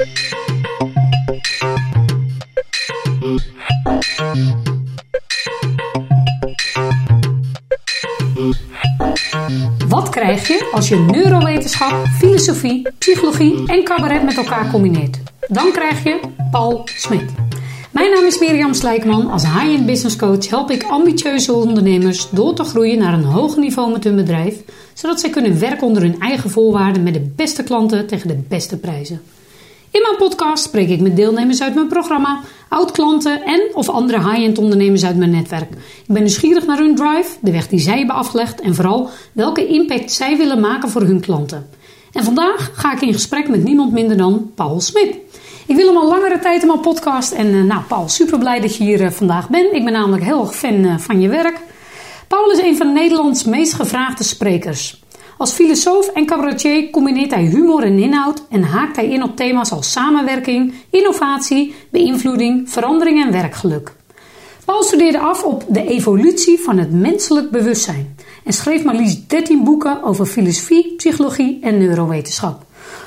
Wat krijg je als je neurowetenschap, filosofie, psychologie en cabaret met elkaar combineert? Dan krijg je Paul Smit. Mijn naam is Mirjam Slijkman. Als high-end business coach help ik ambitieuze ondernemers door te groeien naar een hoger niveau met hun bedrijf, zodat zij kunnen werken onder hun eigen voorwaarden met de beste klanten tegen de beste prijzen. In mijn podcast spreek ik met deelnemers uit mijn programma, oud-klanten en of andere high-end ondernemers uit mijn netwerk. Ik ben nieuwsgierig naar hun drive, de weg die zij hebben afgelegd en vooral welke impact zij willen maken voor hun klanten. En vandaag ga ik in gesprek met niemand minder dan Paul Smit. Ik wil hem al langere tijd in mijn podcast en uh, nou Paul, super blij dat je hier uh, vandaag bent. Ik ben namelijk heel erg fan uh, van je werk. Paul is een van Nederlands meest gevraagde sprekers. Als filosoof en cabaretier combineert hij humor en inhoud en haakt hij in op thema's als samenwerking, innovatie, beïnvloeding, verandering en werkgeluk. Paul studeerde af op de evolutie van het menselijk bewustzijn en schreef maar liefst 13 boeken over filosofie, psychologie en neurowetenschap.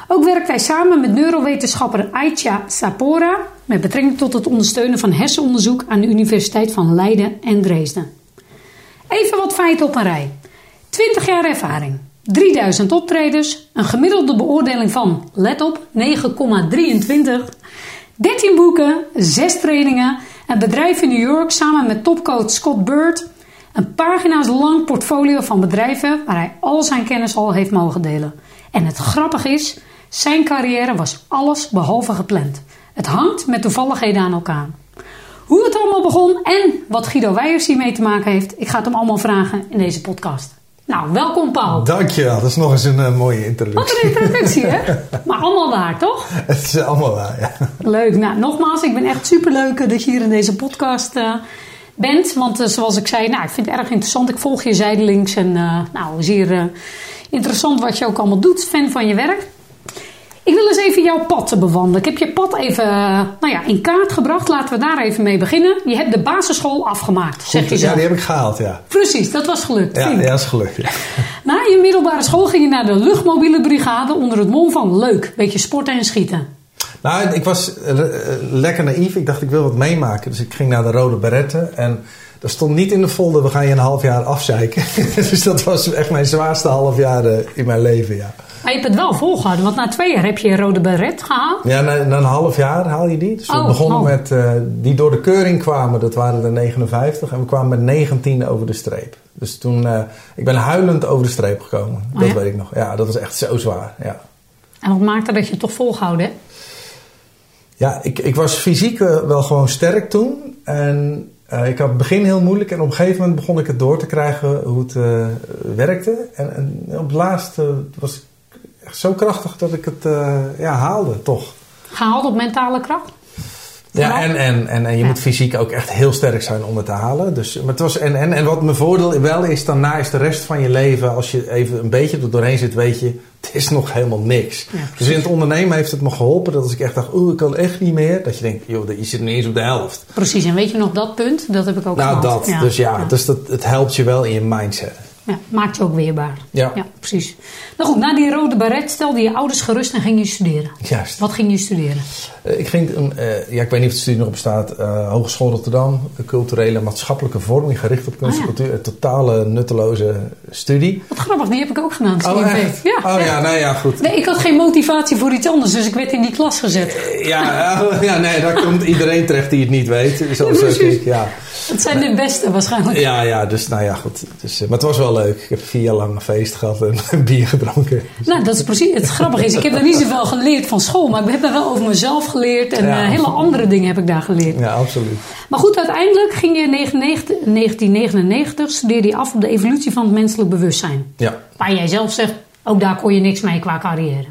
Ook werkt hij samen met neurowetenschapper Aitja Sapora met betrekking tot het ondersteunen van hersenonderzoek aan de Universiteit van Leiden en Dresden. Even wat feiten op een rij. 20 jaar ervaring, 3000 optredens, een gemiddelde beoordeling van, let op, 9,23, 13 boeken, 6 trainingen, een bedrijf in New York samen met topcoach Scott Bird, een pagina's lang portfolio van bedrijven waar hij al zijn kennis al heeft mogen delen. En het grappige is, zijn carrière was alles behalve gepland. Het hangt met toevalligheden aan elkaar. Hoe het allemaal begon en wat Guido Weijers hiermee te maken heeft, ik ga het hem allemaal vragen in deze podcast. Nou, welkom Paul. Dankjewel, dat is nog eens een uh, mooie introductie. Wat een introductie, hè? Maar allemaal waar, toch? Het is allemaal waar, ja. Leuk. Nou, nogmaals, ik ben echt superleuk dat je hier in deze podcast uh, bent. Want uh, zoals ik zei, nou, ik vind het erg interessant. Ik volg je zijdelings en nou, zeer interessant wat je ook allemaal doet. Fan van je werk. Ik wil eens even jouw pad te bewandelen. Ik heb je pad even nou ja, in kaart gebracht. Laten we daar even mee beginnen. Je hebt de basisschool afgemaakt, Goed, zeg je zo. Ja, die heb ik gehaald, ja. Precies, dat was gelukt. Ja, ja dat is gelukt, ja. Na je middelbare school ging je naar de luchtmobiele brigade onder het mom van leuk, beetje sporten en schieten. Nou, ik was uh, lekker naïef. Ik dacht, ik wil wat meemaken. Dus ik ging naar de Rode Beretten. En er stond niet in de folder, we gaan je een half jaar afzeiken. dus dat was echt mijn zwaarste half jaar in mijn leven, ja. Maar je hebt het wel volgehouden, want na twee jaar heb je een rode beret gehaald. Ja, na, na, een half jaar haal je die. Dus we Oh, begonnen oh. met, uh, die door de keuring kwamen, dat waren er 59. En we kwamen met 19 over de streep. Dus toen, uh, ik ben huilend over de streep gekomen. Oh, dat ja? weet ik nog. Ja, dat was echt zo zwaar, ja. En wat maakte dat je het toch volgehouden hebt? Ja, ik, ik was fysiek uh, wel gewoon sterk toen. En uh, ik had het begin heel moeilijk. En op een gegeven moment begon ik het door te krijgen hoe het uh, werkte. En, en, op het laatste was ik zo krachtig dat ik het ja, haalde, toch. Gehaald op mentale kracht? Ja, en, en, en, en je ja. moet fysiek ook echt heel sterk zijn om het te halen. Dus, maar het was, en, en, en wat mijn voordeel wel is, daarna is de rest van je leven, als je even een beetje er doorheen zit, weet je, het is nog helemaal niks. Ja, dus in het ondernemen heeft het me geholpen dat als ik echt dacht, oeh, ik kan echt niet meer. Dat je denkt, joh, je zit niet eens op de helft. Precies, en weet je nog dat punt? Dat heb ik ook Nou, gehad. dat. Ja. Dus ja, ja. Dus dat, het helpt je wel in je mindset. Ja, maakt je ook weerbaar. Ja. ja. precies. Nou goed, na die rode baret stelde je ouders gerust en ging je studeren. Juist. Wat ging je studeren? Uh, ik ging, uh, ja, ik weet niet of de studie nog bestaat, uh, Hogeschool Rotterdam, culturele maatschappelijke vorming gericht op kunst en Ah, ja. cultuur. Een totale nutteloze studie. Wat grappig, die heb ik ook gedaan. Oh? Ja, oh ja, nou ja, goed. Nee, ik had geen motivatie voor iets anders, dus ik werd in die klas gezet. Ja, ja nee, daar komt iedereen terecht die het niet weet. Zoals ik, ja. Het zijn de beste waarschijnlijk. Ja, ja, dus nou ja, goed. Dus, maar het was wel leuk. Ik heb vier jaar lang een feest gehad en bier gedronken. Nou, dat is precies het grappige is. Ik heb er niet zoveel geleerd van school, maar ik heb er wel over mezelf geleerd en Ja, uh, hele andere dingen heb ik daar geleerd. Ja, absoluut. Maar goed, uiteindelijk ging je in 1999 studeerde je af op de evolutie van het menselijk bewustzijn. Ja. Waar jij zelf zegt, ook daar kon je niks mee qua carrière.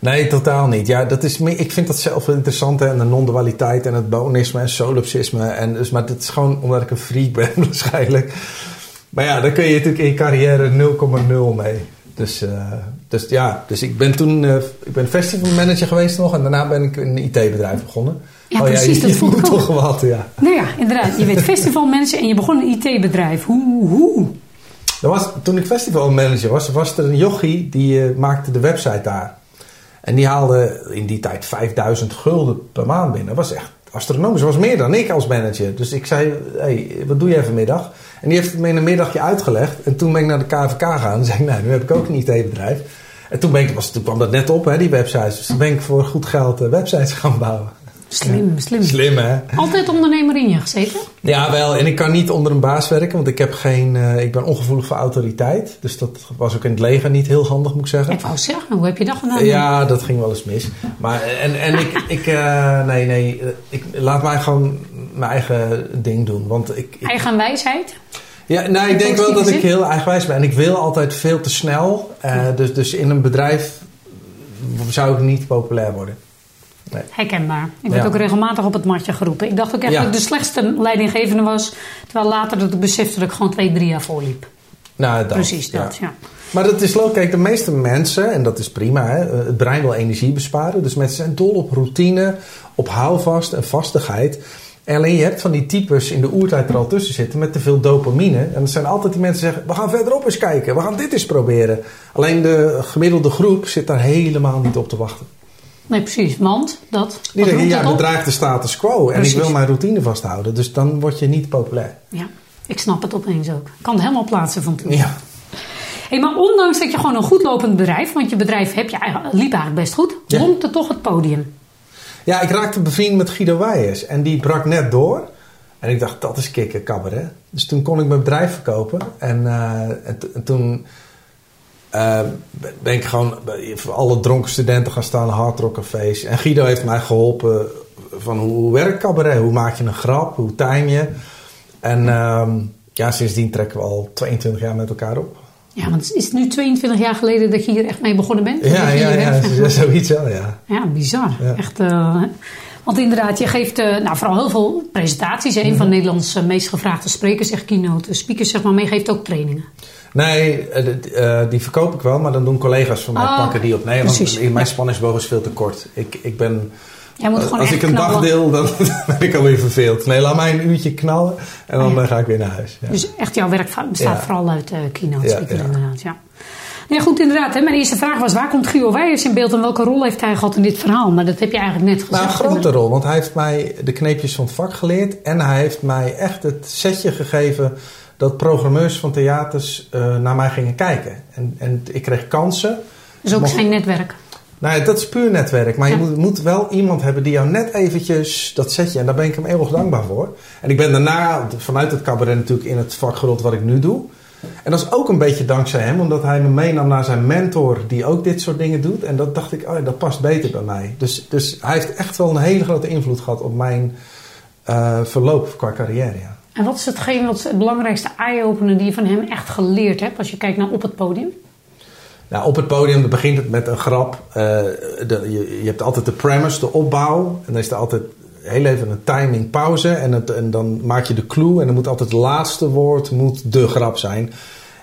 Nee, totaal niet. Ja, dat is ik vind dat zelf wel interessant. Hè? En de non-dualiteit en het bonisme en solipsisme. En dus, maar dat is gewoon omdat ik een freak ben waarschijnlijk. Maar ja, daar kun je natuurlijk in je carrière 0,0 mee. Dus, uh, dus ja, dus ik ben toen uh, ik ben festivalmanager geweest nog. En daarna ben ik een IT-bedrijf begonnen. Ja, oh, precies. Ja, dat je, ik moet ook. toch wat, ja. Nou ja, inderdaad. Je werd festivalmanager en je begon een IT-bedrijf. Hoe, hoe? Er was, toen ik festivalmanager was, was er een jochie die uh, maakte de website daar. En die haalde in die tijd 5000 gulden per maand binnen. Dat was echt astronomisch. Dat was meer dan ik als manager. Dus ik zei, hey, wat doe je even middag? En die heeft het me in een middagje uitgelegd. En toen ben ik naar de KVK gegaan. En zei ik, nou, nu heb ik ook een IT-bedrijf. En toen, ben ik, was, toen kwam dat net op, hè, die websites. Dus toen ben ik voor goed geld uh, websites gaan bouwen. Slim, slim. Slim, hè? Altijd ondernemer in je gezeten? Ja, wel. En ik kan niet onder een baas werken, want ik, heb geen, uh, ik ben ongevoelig voor autoriteit. Dus dat was ook in het leger niet heel handig, moet ik zeggen. Ik wou zeggen, hoe heb je dat gedaan? Ja, dat ging wel eens mis. Maar, en en ik, ik uh, nee, nee, ik laat mij gewoon mijn eigen ding doen. Want ik, ik eigen wijsheid? Ja, nou, ik denk wel dat ik heel eigenwijs ben. En ik wil altijd veel te snel. Uh, dus, dus in een bedrijf zou ik niet populair worden. Nee. Herkenbaar. Ik werd ja. ook regelmatig op het matje geroepen. Ik dacht ook echt ja. dat ik de slechtste leidinggevende was. Terwijl later dat ik besefte dat ik gewoon twee, drie jaar voorliep. Nou, dat, Precies dat, ja. Maar dat is leuk. Kijk, de meeste mensen, en dat is prima, hè, het brein wil energie besparen. Dus mensen zijn dol op routine, op houvast en vastigheid. En alleen je hebt van die types in de oertijd er al tussen zitten met te veel dopamine. En er zijn altijd die mensen die zeggen, we gaan verderop eens kijken. We gaan dit eens proberen. Alleen de gemiddelde groep zit daar helemaal niet op te wachten. Nee, precies. Want dat. Die zeggen, ja, bedreigt de status quo. En ik wil mijn routine vasthouden. Dus dan word je niet populair. Ja, ik snap het opeens ook. Ik kan het helemaal plaatsen van toen. Ja. Hey, maar ondanks dat je gewoon een goed lopend bedrijf, want je bedrijf heb je eigenlijk, liep eigenlijk best goed, Ja. er toch het podium. Ja, ik raakte bevriend met Guido Weijers. En die brak net door. En ik dacht, dat is kicken cabaret. Dus toen kon ik mijn bedrijf verkopen. En, uh, en, en toen uh, ben ik gewoon voor alle dronken studenten gaan staan, hardrockcafés. En Guido heeft mij geholpen van hoe, werkt cabaret? Hoe maak je een grap? Hoe time je? En uh, ja, sindsdien trekken we al 22 jaar met elkaar op. Ja, want is het nu 22 jaar geleden dat je hier echt mee begonnen bent? Ja, ja, ja, ja, zoiets wel, ja. Ja, bizar. Ja. Echt, uh, want inderdaad, je geeft uh, nou, vooral heel veel presentaties. Een mm -hmm. van Nederlands uh, meest gevraagde sprekers, zeg keynote speakers, zeg maar, maar je geeft ook trainingen. Nee, uh, die verkoop ik wel, maar dan doen collega's van mij oh, pakken die op. Nee, want mijn spanningsboog is veel te kort. Ik, ik ben... als ik een knallen. dag deel, dan ben ik alweer verveeld. Nee, laat mij een uurtje knallen en dan ja. ga ik weer naar huis. Ja. Dus echt jouw werk bestaat vooral uit uh, inderdaad, ja. Nee, goed, inderdaad. Hè. Mijn eerste vraag was: waar komt Guido Weijers in beeld en welke rol heeft hij gehad in dit verhaal? Maar dat heb je eigenlijk net gezegd. Nou, een grote rol, want hij heeft mij de kneepjes van het vak geleerd en hij heeft mij echt het setje gegeven dat programmeurs van theaters uh, naar mij gingen kijken. En, en ik kreeg kansen. Dus ook zijn netwerk? Nou, dat is puur netwerk. Maar ja. je moet, moet, wel iemand hebben die jou net eventjes dat zetje. En daar ben ik hem eeuwig dankbaar voor. En ik ben daarna vanuit het cabaret natuurlijk in het vak gerold wat ik nu doe. En dat is ook een beetje dankzij hem, omdat hij me meenam naar zijn mentor, die ook dit soort dingen doet. En dat dacht ik, oh, dat past beter bij mij. Dus, dus hij heeft echt wel een hele grote invloed gehad op mijn uh, verloop qua carrière. Ja. En wat is hetgeen, wat het belangrijkste eye-opener die je van hem echt geleerd hebt als je kijkt naar op het podium? Nou, op het podium begint het met een grap. Uh, de, je, je, hebt altijd de premise, de opbouw. En dan is er altijd heel even een timing pauze. En, en dan maak je de clue. En dan moet altijd het laatste woord moet de grap zijn.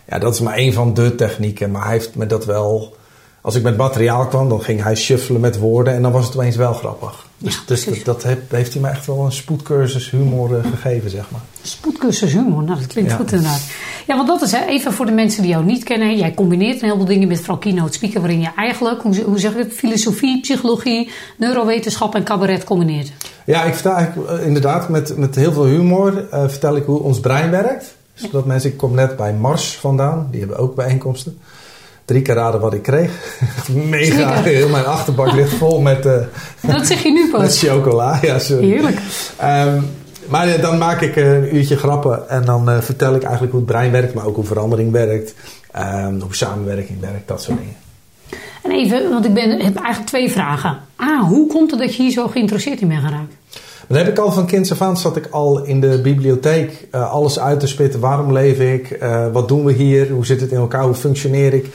Ja, dat is maar één van de technieken. Maar hij heeft me dat wel... Als ik met materiaal kwam, dan ging hij shuffelen met woorden. En dan was het opeens wel grappig. Dus, ja, dus dat, dat heeft, heeft, hij me echt wel een spoedcursus humor uh, gegeven, zeg maar. Spoedcursus humor, nou dat klinkt ja. goed inderdaad. Ja, want dat is hè, even voor de mensen die jou niet kennen. Jij combineert een heleboel dingen met vooral keynote speaker... waarin je eigenlijk, hoe, hoe zeg ik het, filosofie, psychologie, neurowetenschap en cabaret combineert. Ja, ik vertel eigenlijk uh, inderdaad met, met heel veel humor uh, vertel ik hoe ons brein werkt. Zodat ja. mensen, ik kom net bij Mars vandaan, die hebben ook bijeenkomsten drie keer raden wat ik kreeg. Mega. Heel mijn achterbak ligt vol met... Uh, dat zeg je nu pas. Met chocola, ja sorry. Heerlijk. Um, maar uh, dan maak ik een uurtje grappen en dan uh, vertel ik eigenlijk hoe het brein werkt, maar ook hoe verandering werkt, um, hoe samenwerking werkt, dat soort dingen. En even, want ik ben, heb eigenlijk twee vragen. A, hoe komt het dat je hier zo geïnteresseerd in bent geraakt? Dat heb ik al van kinds af aan, zat ik al in de bibliotheek uh, alles uit te spitten. Waarom leef ik? Uh, wat doen we hier? Hoe zit het in elkaar? Hoe functioneer ik?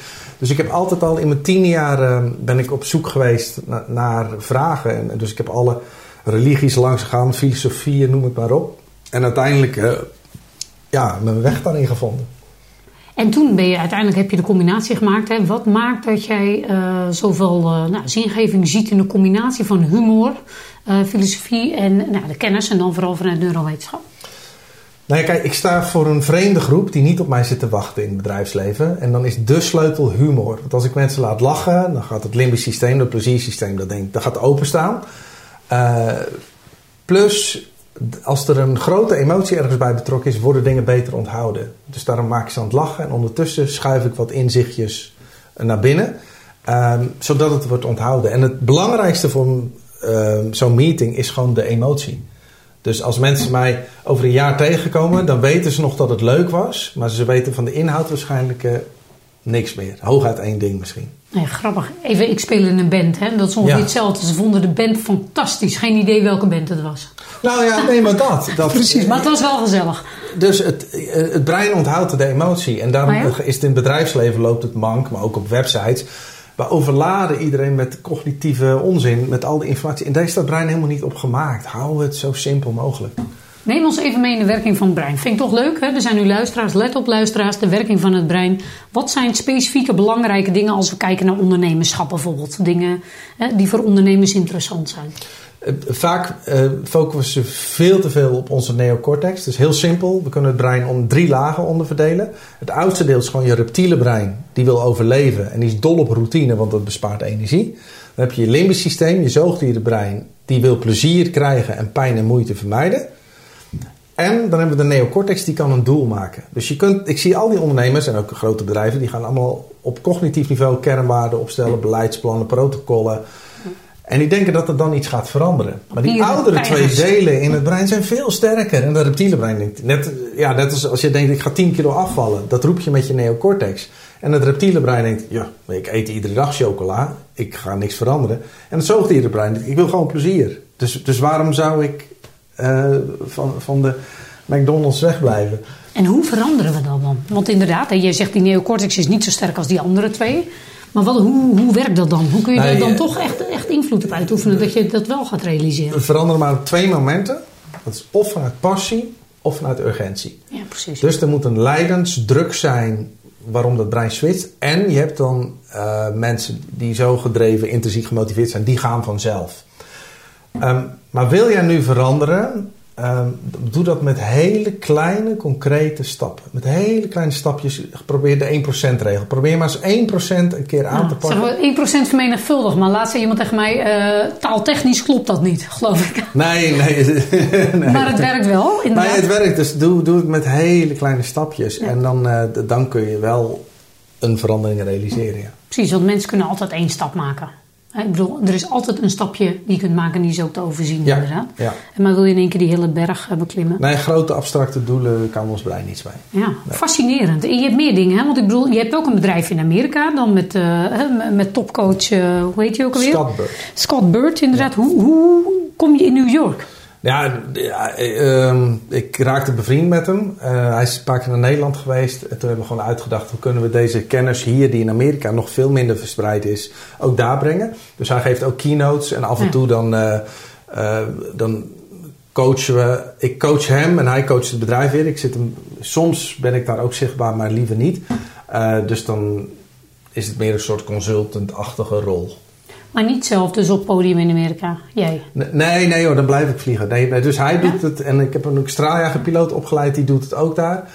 Dus ik heb altijd al in mijn tien jaar ben ik op zoek geweest na, naar vragen. En, dus ik heb alle religies langs gegaan, filosofieën, noem het maar op. En uiteindelijk ja, mijn weg daarin gevonden. En toen ben je uiteindelijk heb je de combinatie gemaakt. Hè? Wat maakt dat jij zoveel nou, zingeving ziet in de combinatie van humor, filosofie en nou, de kennis en dan vooral vanuit neurowetenschap? Nou ja, kijk, ik sta voor een vreemde groep die niet op mij zit te wachten in het bedrijfsleven. En dan is de sleutel humor. Want als ik mensen laat lachen, dan gaat het limbisch systeem, het pleziersysteem, dat, denk, dat gaat openstaan. Uh, plus, als er een grote emotie ergens bij betrokken is, worden dingen beter onthouden. Dus daarom maak ik ze aan het lachen. En ondertussen schuif ik wat inzichtjes naar binnen. Um, zodat het wordt onthouden. En het belangrijkste voor uh, zo'n meeting is gewoon de emotie. Dus als mensen mij over een jaar tegenkomen, dan weten ze nog dat het leuk was. Maar ze weten van de inhoud waarschijnlijk uh, niks meer. Hooguit één ding misschien. Nee, grappig. Even, ik speel in een band. Hè? Dat is ongeveer ja. hetzelfde. Ze vonden de band fantastisch. Geen idee welke band het was. Nou ja, nee, maar dat. dat Precies, maar het was wel gezellig. Dus het, het brein onthoudt de emotie. En daarom ja? is het in het bedrijfsleven loopt het mank, maar ook op websites. We overladen iedereen met cognitieve onzin, met al die informatie. En daar is dat brein helemaal niet op gemaakt. Hou het zo simpel mogelijk. Neem ons even mee in de werking van het brein. Vind ik toch leuk, hè? Er zijn nu luisteraars, let op luisteraars, de werking van het brein. Wat zijn specifieke belangrijke dingen als we kijken naar ondernemerschap bijvoorbeeld? Dingen hè, die voor ondernemers interessant zijn. Vaak uh, focussen we veel te veel op onze neocortex. Is heel simpel. We kunnen het brein om drie lagen onderverdelen. Het oudste deel is gewoon je reptiele brein. Die wil overleven en die is dol op routine, want dat bespaart energie. Dan heb je je limbisch systeem, je zoogdierenbrein. Die wil plezier krijgen en pijn en moeite vermijden. En dan hebben we de neocortex, die kan een doel maken. Dus je kunt, ik zie al die ondernemers en ook grote bedrijven, die gaan allemaal op cognitief niveau kernwaarden opstellen, beleidsplannen, protocollen. En die denken dat er dan iets gaat veranderen. Maar die oudere twee delen in het brein zijn veel sterker. En dat reptiele brein denkt, net, ja, net als, als je denkt ik ga 10 kilo afvallen. Dat roep je met je neocortex. En het reptiele brein denkt, ja, ik eet iedere dag chocola. Ik ga niks veranderen. En het zoogdierenbrein denkt, ik wil gewoon plezier. Dus, dus waarom zou ik uh, van, van de McDonald's wegblijven? En hoe veranderen we dat dan? Want inderdaad, je zegt die neocortex is niet zo sterk als die andere twee. Maar wat, hoe, hoe werkt dat dan? Hoe kun je nee, daar dan toch echt, echt invloed op uitoefenen dat je dat wel gaat realiseren? We veranderen maar op twee momenten. Dat is of vanuit passie of vanuit urgentie. Ja, precies. Dus er moet een leidensdruk zijn waarom dat brein switcht. En je hebt dan uh, mensen die zo gedreven, intensief gemotiveerd zijn, die gaan vanzelf. Um, maar wil jij nu veranderen, Um, doe dat met hele kleine, concrete stappen. Met hele kleine stapjes. Probeer de 1%-regel. Probeer maar eens 1% een keer aan te pakken. Zeg maar 1% vermenigvuldig. Maar laatst zei iemand tegen mij... Uh, taaltechnisch klopt dat niet, geloof ik. Nee, nee. nee. Maar het werkt wel, inderdaad. Nee, het werkt. Dus doe, doe het met hele kleine stapjes. Ja. En dan, uh, dan kun je wel een verandering realiseren. Ja. Precies, want mensen kunnen altijd één stap maken. Ik bedoel, er is altijd een stapje die je kunt maken die is ook te overzien, ja, inderdaad. Ja. En maar wil je in één keer die hele berg beklimmen? Nee, grote abstracte doelen kan ons brein niets bij. Ja, nee. fascinerend. En je hebt meer dingen, hè? Want ik bedoel, je hebt ook een bedrijf in Amerika, dan met, uh, met topcoach, uh, hoe heet je ook alweer? Scott Bird. Scott Bird, inderdaad. Hoe, hoe kom je in New York? Ja, ja uh, ik raakte bevriend met hem. Uh, hij is een paar keer naar Nederland geweest. En toen hebben we gewoon uitgedacht... hoe kunnen we deze kennis hier, die in Amerika nog veel minder verspreid is... ook daar brengen. Dus hij geeft ook keynotes. En af en toe dan, uh, dan coachen we... Ik coach hem en hij coacht het bedrijf weer. Ik zit hem, soms ben ik daar ook zichtbaar, maar liever niet. dus dan is het meer een soort consultant-achtige rol. Maar niet zelf dus op podium in Amerika, jij? Nee, nee hoor, dan blijf ik vliegen. Nee, nee, dus hij ja? doet het en ik heb een straaljagerpiloot opgeleid, die doet het ook daar.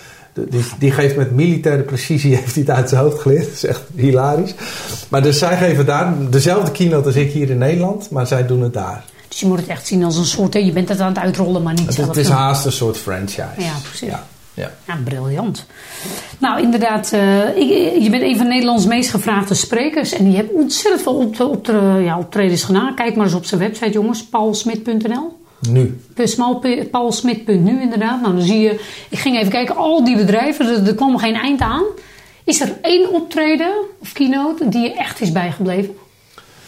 Die, die geeft met militaire precisie, heeft hij het uit zijn hoofd geleerd. Dat is echt hilarisch. Maar dus zij geven daar dezelfde keynote als ik hier in Nederland, maar zij doen het daar. Dus je moet het echt zien als een soort, je bent het aan het uitrollen, maar niet het, zelf. Het is haast een soort franchise. Ja, precies. Ja. Ja. ja, briljant. Nou, inderdaad, uh, ik, je bent een van Nederlands meest gevraagde sprekers. En die hebt ontzettend veel op, op ja, optredens gedaan. Kijk maar eens op zijn website, jongens. paulsmit.nl Nu. Paulsmit.nu, inderdaad. Nou, dan zie je... Ik ging even kijken, al die bedrijven, er, er kwam geen eind aan. Is er één optreden of keynote die je echt is bijgebleven?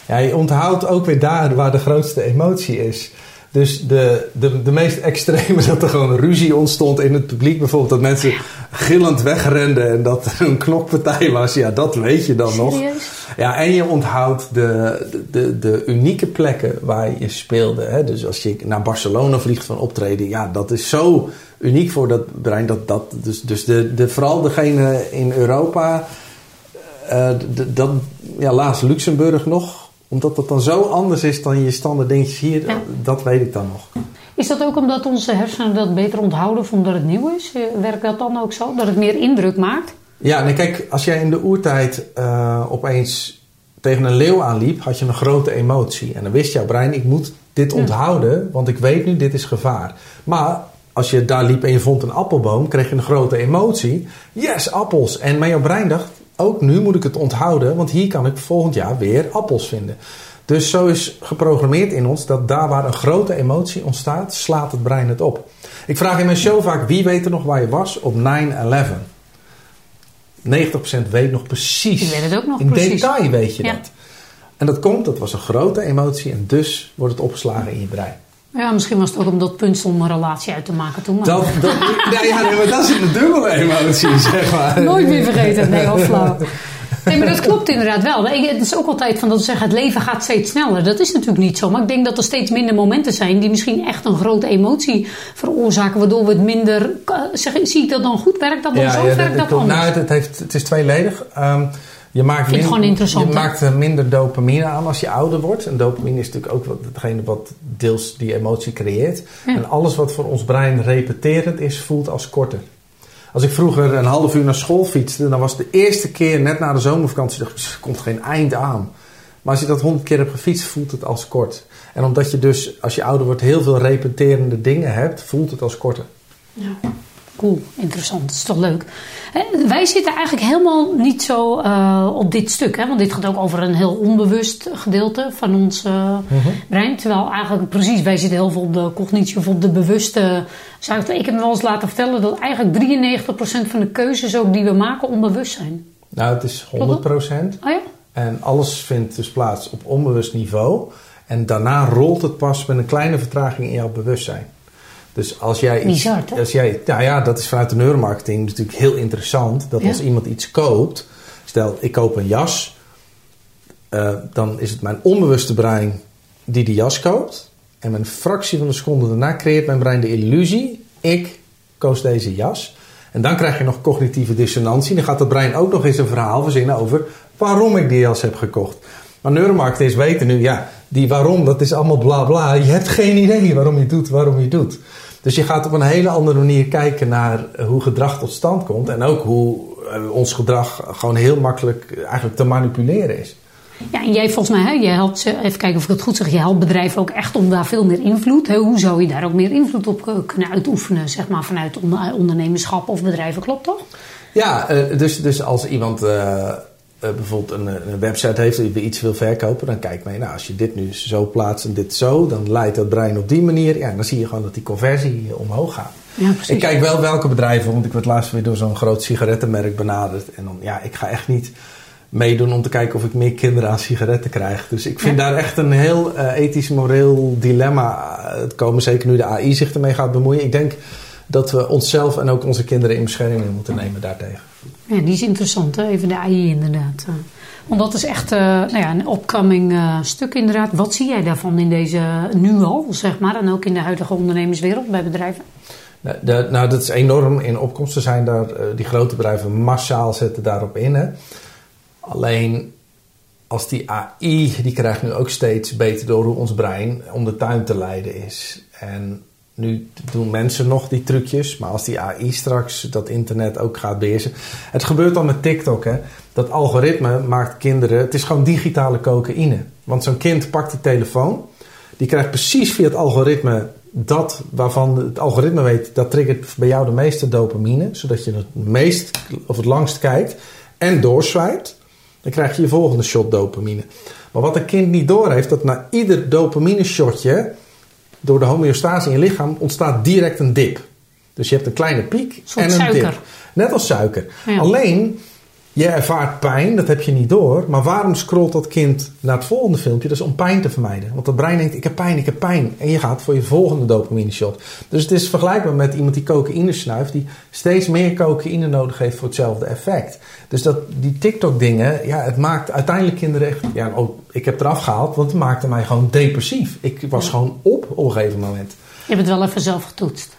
Ja, je onthoudt ook weer daar waar de grootste emotie is. Dus de, de, de meest extreme dat er gewoon ruzie ontstond in het publiek. Bijvoorbeeld dat mensen gillend wegrenden en dat er een knokpartij was. Ja, dat weet je dan Serieus? nog. Ja, en je onthoudt de, de, de unieke plekken waar je speelde. Hè? Dus als je naar Barcelona vliegt van optreden. Ja, dat is zo uniek voor dat brein. Dat, dat, dus dus de, de, vooral degene in Europa. Uh, dat, ja, laatst Luxemburg nog omdat dat dan zo anders is dan je standaard dingetjes hier, Ja. dat weet ik dan nog. Is dat ook omdat onze hersenen dat beter onthouden of omdat het nieuw is? Eh, Werkt dat dan ook zo? Dat het meer indruk maakt? Ja, nee, kijk, als jij in de oertijd uh, opeens tegen een leeuw aanliep, had je een grote emotie. En dan wist jouw brein, ik moet dit onthouden, want ik weet nu, dit is gevaar. Maar als je daar liep en je vond een appelboom, kreeg je een grote emotie. Yes, appels. En mijn jouw brein dacht, ook nu moet ik het onthouden, want hier kan ik volgend jaar weer appels vinden. Dus zo is geprogrammeerd in ons dat daar waar een grote emotie ontstaat, slaat het brein het op. Ik vraag in mijn show vaak, wie weet er nog waar je was op 9-11? 90% weet nog precies. Weet het ook nog in precies. detail weet je Ja. dat. En dat komt, dat was een grote emotie en dus wordt het opgeslagen in je brein. Ja, misschien was het ook om dat punt om een relatie uit te maken toen. Maar Dat, dat, ja, ja, nee, maar dat is een dubbele emotie, zeg maar. Nooit meer vergeten. Nee, wel flauw. Nee, maar dat klopt inderdaad wel. Ik- Het is ook altijd van dat we zeggen, het leven gaat steeds sneller. Dat is natuurlijk niet zo. Maar ik denk dat er steeds minder momenten zijn die misschien echt een grote emotie veroorzaken. Waardoor we het minder... Zeg, zie ik dat dan goed? Werkt dat dan zo? of werkt dat klopt. anders? Nou, het, het, heeft, het is tweeledig. Ehm, je maakt, vind gewoon je maakt eh, minder dopamine aan als je ouder wordt. En dopamine is natuurlijk ook wat, hetgene wat deels die emotie creëert. Ja. En alles wat voor ons brein repeterend is, voelt als korter. Als ik vroeger een half uur naar school fietste, dan was de eerste keer net na de zomervakantie, dacht er komt geen eind aan. Maar als je dat honderd keer hebt gefietst, voelt het als kort. En omdat je dus, als je ouder wordt, heel veel repeterende dingen hebt, voelt het als korter. Cool, interessant. Dat is toch leuk. Wij zitten eigenlijk helemaal niet zo eh, op dit stuk. Hè? Want dit gaat ook over een heel onbewust gedeelte van ons eh, brein. Terwijl eigenlijk precies, wij zitten heel veel op de cognitie of op de bewuste zuiver. Ik heb me wel eens laten vertellen dat eigenlijk 93% van de keuzes ook die we maken onbewust zijn. Nou, het is 100%. Oh ja? En alles vindt dus plaats op onbewust niveau. En daarna rolt het pas met een kleine vertraging in jouw bewustzijn. Dus als jij iets. Bizar, hè? Als jij, nou ja, dat is vanuit de neuromarketing natuurlijk heel interessant. Dat Ja. als iemand iets koopt. Stel, ik koop een jas. eh, dan is het mijn onbewuste brein die die jas koopt. En een fractie van een seconde daarna creëert mijn brein de illusie. Ik koos deze jas. En dan krijg je nog cognitieve dissonantie. Dan gaat het brein ook nog eens een verhaal verzinnen over waarom ik die jas heb gekocht. Maar neuromarketers weten nu, ja, die waarom, dat is allemaal bla bla. Je hebt geen idee waarom je doet, waarom je doet. Dus je gaat op een hele andere manier kijken naar eh, hoe gedrag tot stand komt. En ook hoe eh, ons gedrag gewoon heel makkelijk eh, eigenlijk te manipuleren is. Ja, en jij volgens mij, hè, jij helpt, ze- even kijken of ik het goed zeg, je helpt bedrijven ook echt om daar veel meer invloed. Hè, hoe zou je daar ook meer invloed op kunnen uitoefenen, zeg maar, vanuit onder- ondernemerschap of bedrijven, klopt toch? Ja, dus, dus als iemand eh, bijvoorbeeld een, een website heeft die iets wil verkopen, dan kijkt men, nou, als je dit nu zo plaatst en dit zo, dan leidt dat brein op die manier. Ja, dan zie je gewoon dat die conversie eh, omhoog gaat. Ja. Ik kijk wel welke bedrijven, want ik werd laatst weer door zo'n groot sigarettenmerk benaderd. En dan, ja, ik ga echt niet meedoen om te kijken of ik meer kinderen aan sigaretten krijg. Dus ik vind daar echt een heel eh, ethisch, moreel dilemma eh, het komen. Zeker nu de AI zich ermee gaat bemoeien. Ik denk dat we onszelf en ook onze kinderen in bescherming moeten nemen daartegen. Ja, die is interessant, hè? even de AI inderdaad. eh. Want dat is echt eh, nou ja, een opcoming eh, stuk inderdaad. Wat zie jij daarvan in deze, nu al, zeg maar, en ook in de huidige ondernemerswereld bij bedrijven? Nou, nou, dat is enorm in opkomst. Er zijn daar, die grote bedrijven massaal zetten daarop in. Hè. Alleen als die AI, die krijgt nu ook steeds beter door hoe ons brein om de tuin te leiden is. En nu doen mensen nog die trucjes, maar als die AI straks dat internet ook gaat beheersen. Het gebeurt al met TikTok, hè. Dat algoritme maakt kinderen, het is gewoon digitale cocaïne. Want zo'n kind pakt die telefoon, die krijgt precies via het algoritme dat waarvan het algoritme weet, dat triggert bij jou de meeste dopamine, zodat je het meest of het langst kijkt en doorswipt. Dan krijg je je volgende shot dopamine. Maar wat een kind niet doorheeft, dat na ieder dopamine shotje door de homeostase in je lichaam ontstaat direct een dip. Dus je hebt een kleine piek en een suiker. dip. Net als suiker. Ja. Alleen, je ervaart pijn, dat heb je niet door. Maar waarom scrolt dat kind naar het volgende filmpje? Dat is om pijn te vermijden. Want dat brein denkt, ik heb pijn, ik heb pijn. En je gaat voor je volgende dopamine shot. Dus het is vergelijkbaar met iemand die cocaïne snuift... die steeds meer cocaïne nodig heeft voor hetzelfde effect. Dus dat, die TikTok-dingen, ja, het maakt uiteindelijk kinderen echt... Ja, ook, ik heb eraf gehaald, want het maakte mij gewoon depressief. Ik was gewoon op op een gegeven moment. Je hebt het wel even zelf getoetst.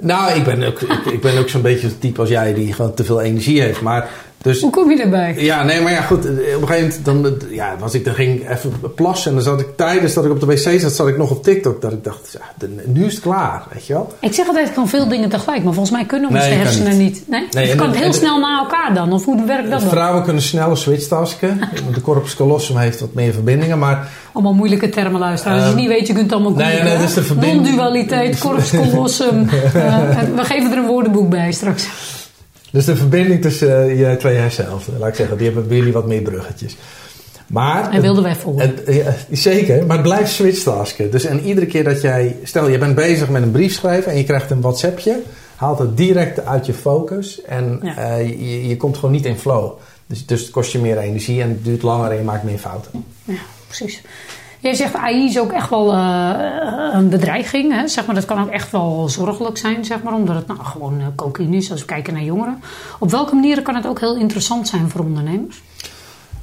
Nou, ik ben ook, ik, ik ben ook zo'n beetje het type als jij die gewoon te veel energie heeft. Maar Dus, Hoe kom je daarbij? Ja, nee, maar ja, goed. Op een gegeven moment dan, ja, was ik, dan ging ik even plassen. En dan zat ik tijdens dat ik op de wc zat, zat ik nog op TikTok. Dat ik dacht, ja, nu is het klaar, weet je wel. Ik zeg altijd, ik kan veel dingen tegelijk. Maar volgens mij kunnen onze Nee, hersenen niet. niet. Nee? Nee, kan het heel en- snel na elkaar dan. Of hoe werkt dat dan? Vrouwen kunnen sneller switchtasken. De corpus callosum heeft wat meer verbindingen. Maar Allemaal moeilijke termen luisteren. Als je Ehm, niet weet, je kunt het allemaal nee, googlen, nee, hè? dat is de verbinding- Non-dualiteit, corpus callosum. Eh, we geven er een woordenboek bij straks. Dus de verbinding tussen eh, je twee hersenhelften, laat ik zeggen, die hebben bij jullie wat meer bruggetjes. Maar, Hij wilde wij volgen. ja, zeker, maar het blijft switchtasken. Dus en iedere keer dat jij, stel je bent bezig met een brief schrijven en je krijgt een WhatsAppje, haalt het direct uit je focus en Ja. eh, je, je komt gewoon niet in flow. Dus, dus het kost je meer energie en het duurt langer en je maakt meer fouten. Ja, precies. Jij zegt AI is ook echt wel eh, een bedreiging. Hè? Zeg maar, dat kan ook echt wel zorgelijk zijn, zeg maar, omdat het nou, gewoon eh, cocaïne is als we kijken naar jongeren. Op welke manieren kan het ook heel interessant zijn voor ondernemers?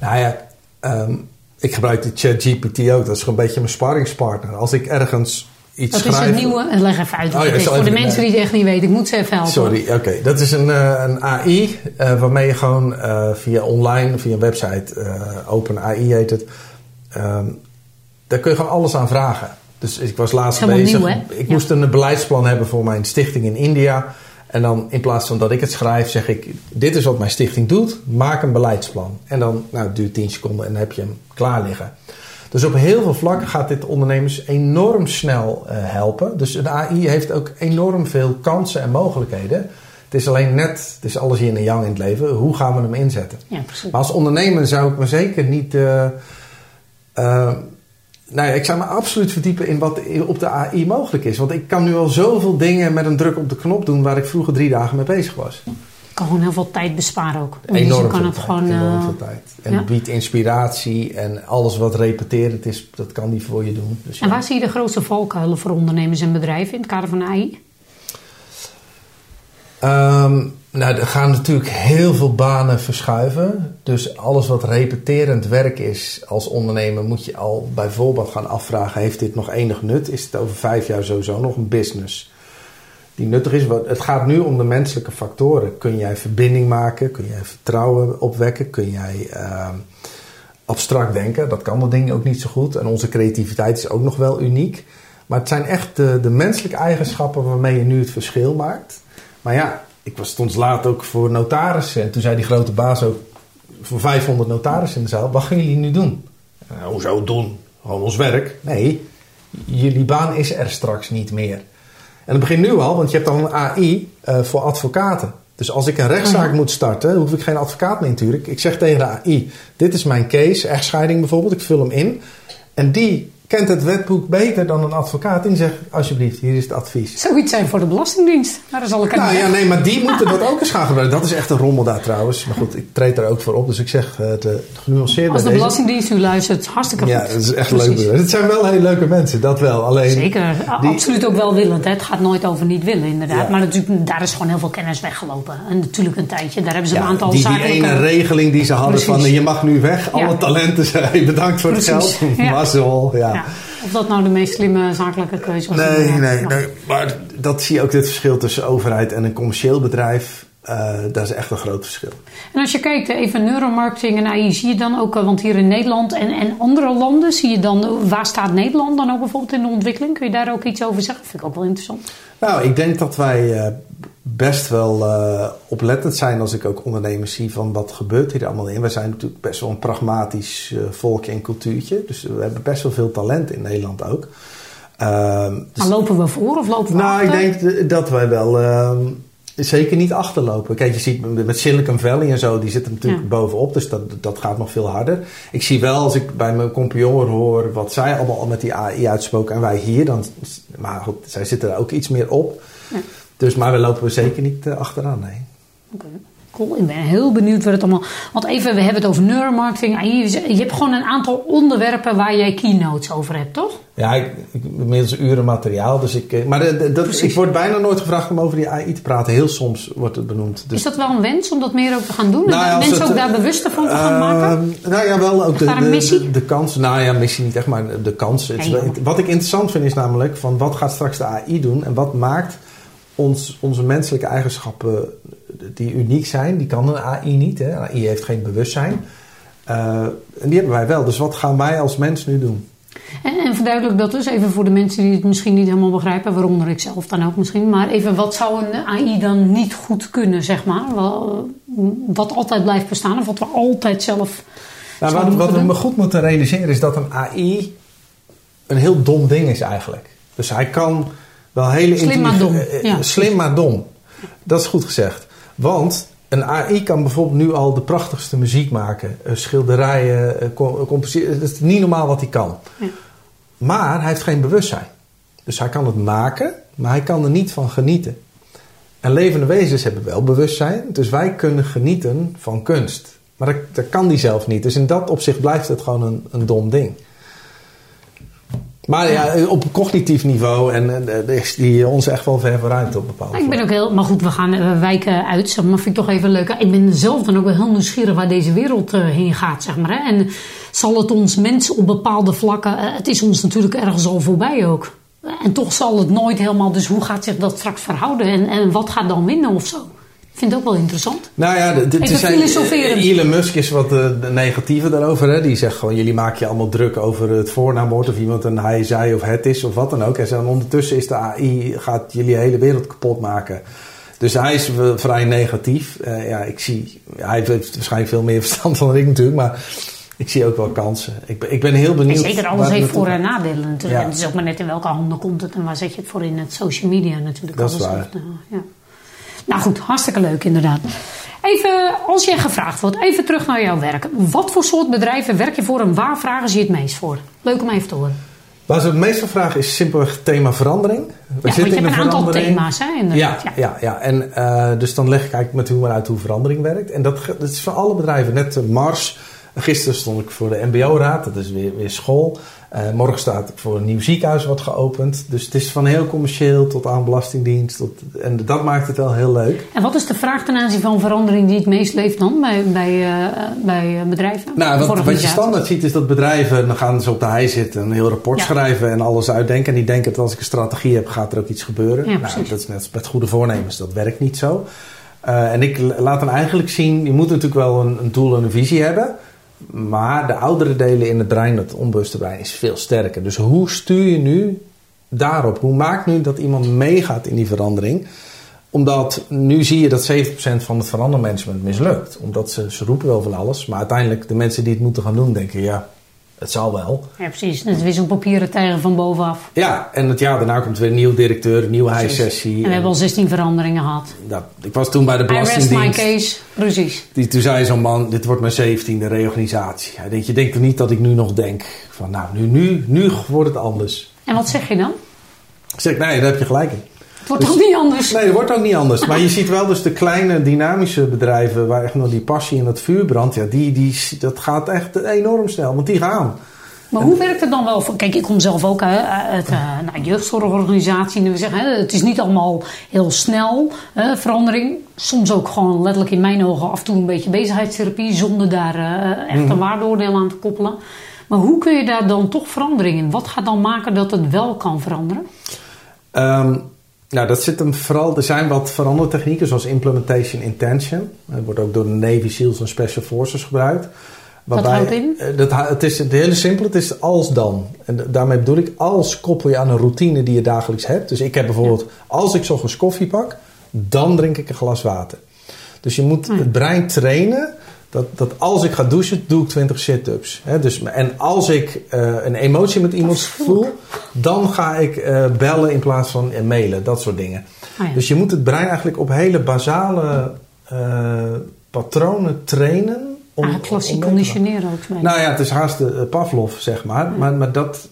Nou ja, ehm, ik gebruik de ChatGPT ook. Dat is gewoon een beetje mijn sparringspartner. Als ik ergens iets Dat is het nieuwe. en Leg even uit. Oh ja, voor de mensen die het echt niet weten, ik moet ze even helpen. Sorry, oké. Dat is een, eh, een AI eh, waarmee je gewoon eh, via online, via een website, eh Open AI heet het, ehm, daar kun je gewoon alles aan vragen. Dus ik was laatst bezig. nieuw? Ik Ja. moest een beleidsplan hebben voor mijn stichting in India. En dan in plaats van dat ik het schrijf, zeg ik: Dit is wat mijn stichting doet, maak een beleidsplan. En dan nou, het duurt 10 seconden en dan heb je hem klaar liggen. Dus op heel veel vlakken gaat dit ondernemers enorm snel eh, helpen. Dus een AI heeft ook enorm veel kansen en mogelijkheden. Het is alleen net, het is alles hier en yang in het leven, hoe gaan we hem inzetten? Ja, precies. Maar als ondernemer zou ik me zeker niet. eh, eh, nou ja, ik zou me absoluut verdiepen in wat op de AI mogelijk is. Want ik kan nu al zoveel dingen met een druk op de knop doen waar ik vroeger drie dagen mee bezig was. kan gewoon heel veel tijd besparen ook. Dus Enorm kan veel het tijd. gewoon. enorm eh, veel tijd. En ja. het biedt inspiratie en alles wat repeterend is, dat kan die voor je doen. Dus En ja. waar zie je de grootste valkuilen voor ondernemers en bedrijven in het kader van AI? Ehm, nou, er gaan natuurlijk heel veel banen verschuiven. Dus alles wat repeterend werk is als ondernemer, moet je al bijvoorbeeld gaan afvragen: heeft dit nog enig nut? Is het over vijf jaar sowieso nog een business die nuttig is? Het gaat nu om de menselijke factoren. Kun jij verbinding maken? Kun jij vertrouwen opwekken? Kun jij ehm, abstract denken? Dat kan dat ding ook niet zo goed. En onze creativiteit is ook nog wel uniek. Maar het zijn echt de, de menselijke eigenschappen waarmee je nu het verschil maakt. Maar ja, ik was stond laat ook voor notarissen. En toen zei die grote baas ook voor 500 notarissen in de zaal: Wat gaan jullie nu doen? Nou, hoezo doen? Gewoon ons werk. Nee, jullie baan is er straks niet meer. En dat begint nu al, want je hebt al een AI eh, voor advocaten. Dus als ik een rechtszaak Mhm. moet starten, hoef ik geen advocaat meer natuurlijk. Ik zeg tegen de AI: Dit is mijn case, echtscheiding bijvoorbeeld. Ik vul hem in. En die kent het wetboek beter dan een advocaat. En zegt: Alsjeblieft, hier is het advies. Zoiets zijn voor de Belastingdienst. Daar is al een Nou ja, nee, maar die moeten dat ook eens gaan gebruiken. Dat is echt een rommel daar trouwens. Maar goed, ik treed daar ook voor op. Dus ik zeg het uh, genuanceerd Als de deze. Belastingdienst u luistert, hartstikke goed. Ja, dat is echt Precies. leuk. Het zijn wel hele leuke mensen, dat wel. Alleen, Zeker, die- absoluut ook welwillend. Hè. Het gaat nooit over niet willen, inderdaad. Ja. Maar natuurlijk, daar is gewoon heel veel kennis weggelopen. En natuurlijk een tijdje, daar hebben ze een aantal die, die zakelijke... ene regeling die ze hadden Precies. van je mag nu weg, alle talenten zijn bedankt voor Precies, het geld. Mazzel, ja. Ja. Of dat nou de meest slimme zakelijke keuze was. Nee, nee, nee. Maar dat zie je ook dit verschil tussen overheid en een commercieel bedrijf. eh dat is echt een groot verschil. En als je kijkt, hè, even neuromarketing en AI, zie je dan ook, eh, want hier in Nederland en, en andere landen, zie je dan, eh, waar staat Nederland dan ook bijvoorbeeld in de ontwikkeling? Kun je daar ook iets over zeggen? Dat vind ik ook wel interessant. Nou, ik denk dat wij eh, best wel eh, oplettend zijn als ik ook ondernemers zie van wat gebeurt hier allemaal in. Wij zijn natuurlijk best wel een pragmatisch eh, volkje en cultuurtje. Dus we hebben best wel veel talent in Nederland ook. Ehm, dus- Maar lopen we voor of lopen we nou, ik achter? denk d- dat wij wel ehm, zeker niet achterlopen. Kijk, je ziet met- Silicon Valley en zo, die zitten natuurlijk Ja. bovenop. Dus dat, dat gaat nog veel harder. Ik zie wel, als ik bij mijn compagnon hoor wat zij allemaal al met die AI uitspoken en wij hier, dan, maar goed, zij zitten er ook iets meer op. Ja. Dus, maar we lopen zeker niet eh, achteraan, nee. Oké, Cool, ik ben heel benieuwd wat het allemaal... Want even, we hebben het over neuromarketing. AI. Je hebt gewoon een aantal onderwerpen waar jij keynotes over hebt, toch? Ja, ik, ik inmiddels uren materiaal, dus ik... eh, Maar de- de- dat, ik word bijna nooit gevraagd om over die AI te praten. Heel soms wordt het benoemd. Dus Is dat wel een wens om dat meer ook te gaan doen? En Nou dat mensen het, ook daar eh, bewuster van te gaan maken? Nou ja, wel ook de, de, kans. Nou ja, missie niet echt, maar de kans. Wat ik interessant vind is namelijk van wat gaat straks de AI doen en wat maakt ons, onze menselijke eigenschappen die uniek zijn. Die kan een AI niet. Hè? AI heeft geen bewustzijn. Uh, en die hebben wij wel. Dus wat gaan wij als mens nu doen? En, en verduidelijk dat dus even voor de mensen die het misschien niet helemaal begrijpen, waaronder ik zelf dan ook misschien. Maar even, wat zou een AI dan niet goed kunnen, zeg maar? Wat altijd blijft bestaan of wat we altijd zelf. Nou, wat, wat we me goed moeten realiseren is dat een AI een heel dom ding is eigenlijk. Dus hij kan wel hele Slim maar dom. Eh, eh, slim maar dom. Dat is goed gezegd. Want een AI kan bijvoorbeeld nu al de prachtigste muziek maken. Eh, schilderijen, composeren. Dat is niet normaal wat hij kan. Ja. Maar hij heeft geen bewustzijn. Dus hij kan het maken, maar hij kan er niet van genieten. En levende wezens hebben wel bewustzijn. Dus wij kunnen genieten van kunst. Maar dat, dat kan die zelf niet. Dus in dat opzicht blijft het gewoon een, een dom ding. Maar ja, op cognitief niveau en, en is die ons echt wel ver vooruit op bepaalde Ik ben ook heel, maar goed, we gaan uh, wijken uit, maar vind ik toch even leuk. Ik ben zelf dan ook wel heel nieuwsgierig waar deze wereld uh, heen gaat, zeg maar. Hè? En zal het ons mensen op bepaalde vlakken, uh, het is ons natuurlijk ergens al voorbij ook. En toch zal het nooit helemaal, dus hoe gaat zich dat straks verhouden en, en wat gaat dan winnen of zo? Vind het ook wel interessant. Nou ja, het is Elon Musk is wat de, de negatieve daarover. Hè? Die zegt gewoon, jullie maken je allemaal druk over het voornaamwoord of iemand een hij, zij of het is of wat dan ook. En ondertussen is de AI, gaat jullie hele wereld kapot maken. Dus hij is vrij negatief. Uh, ja, ik zie, hij heeft waarschijnlijk veel meer verstand dan ik natuurlijk, maar ik zie ook wel kansen. Ik ben, ik ben heel benieuwd. En zeker, alles heeft voor- en nadelen natuurlijk. En het is ook maar net in welke handen komt het en waar zet je het voor in het social media natuurlijk. Dat is waar. Heeft, uh, ja. Nou goed, hartstikke leuk inderdaad. Even, als je gevraagd wordt, even terug naar jouw werk. Wat voor soort bedrijven werk je voor en waar vragen ze je het meest voor? Leuk om even te horen. Waar ze het meest voor vragen is simpelweg thema verandering. We ja, zitten in een aantal thema's, hè? Inderdaad. Ja, ja. ja, En uh, dus dan leg ik eigenlijk met humor uit hoe verandering werkt. En dat, dat is voor alle bedrijven. Net Mars. Gisteren stond ik voor de MBO-raad. Dat is weer, weer school. Uh, morgen staat voor een nieuw ziekenhuis wat geopend. Dus het is van heel commercieel tot aan belastingdienst. Tot, en dat maakt het wel heel leuk. En wat is de vraag ten aanzien van verandering die het meest leeft dan bij, bij, uh, bij bedrijven? Nou, wat, wat, je standaard ziet is dat bedrijven, dan gaan ze op de hei zitten, een heel rapport schrijven en alles uitdenken. En die denken dat als ik een strategie heb, gaat er ook iets gebeuren. Ja, nou, dat is net met goede voornemens, dat werkt niet zo. Uh, en ik laat dan eigenlijk zien, je moet natuurlijk wel een, een doel en een visie hebben. Maar de oudere delen in het brein, het onbewuste brein, is veel sterker. Dus hoe stuur je nu daarop? Hoe maak nu dat iemand meegaat in die verandering? Omdat nu zie je dat 70% van het verandermanagement mislukt. Omdat ze, ze roepen wel van alles, maar uiteindelijk de mensen die het moeten gaan doen denken: ja, het zal wel. Ja, precies. Het is zo'n papieren tijger van bovenaf. Ja, en het jaar daarna komt weer een nieuwe directeur, een nieuwe high-sessie. En we hebben al 16 veranderingen gehad. Dat, ik was toen bij de Belastingdienst. I rest my case, precies. Die, toen zei zo'n man, dit wordt mijn 17e reorganisatie. Hij denkt, je denkt toch niet dat ik nu nog denk van, nou, nu, nu, nu wordt het anders. En wat zeg je dan? Ik zeg, nee, daar heb je gelijk in. Het wordt dus, ook niet anders. Nee, het wordt ook niet anders. Maar je ziet wel dus de kleine dynamische bedrijven waar echt nog die passie en dat vuur brandt. Ja, die, die, dat gaat echt enorm snel, want die gaan. Maar hoe werkt het dan wel? Kijk, ik kom zelf ook uit een nou, jeugdzorgorganisatie. En we zeggen, hè, het is niet allemaal heel snel hè, verandering. Soms ook gewoon letterlijk in mijn ogen af en toe een beetje bezigheidstherapie. Zonder daar uh, echt een mhm. waardeoordeel aan te koppelen. Maar hoe kun je daar dan toch verandering in? Wat gaat dan maken dat het wel kan veranderen? Um, nou, dat zit hem vooral. Er zijn wat verandertechnieken zoals implementation intention. Dat wordt ook door de Navy SEALs en Special Forces gebruikt. Waarbij, houdt in? Eh, dat, het is het hele simpel. Het is als dan. En daarmee bedoel ik, als koppel je aan een routine die je dagelijks hebt. Dus ik heb bijvoorbeeld, als ik ochtends koffie pak, dan drink ik een glas water. Dus je moet het brein trainen dat, dat als ik ga douchen, doe ik 20 sit-ups. Dus, en als ik uh, een emotie met iemand voel, dan ga ik uh, bellen in plaats van uh, mailen. Dat soort dingen. Oh ja. Dus je moet het brein eigenlijk op hele basale patronen trainen. Om, ah, klassiek conditioneren ook. Nou ja, het is haast de Pavlov, zeg maar. maar, maar dat,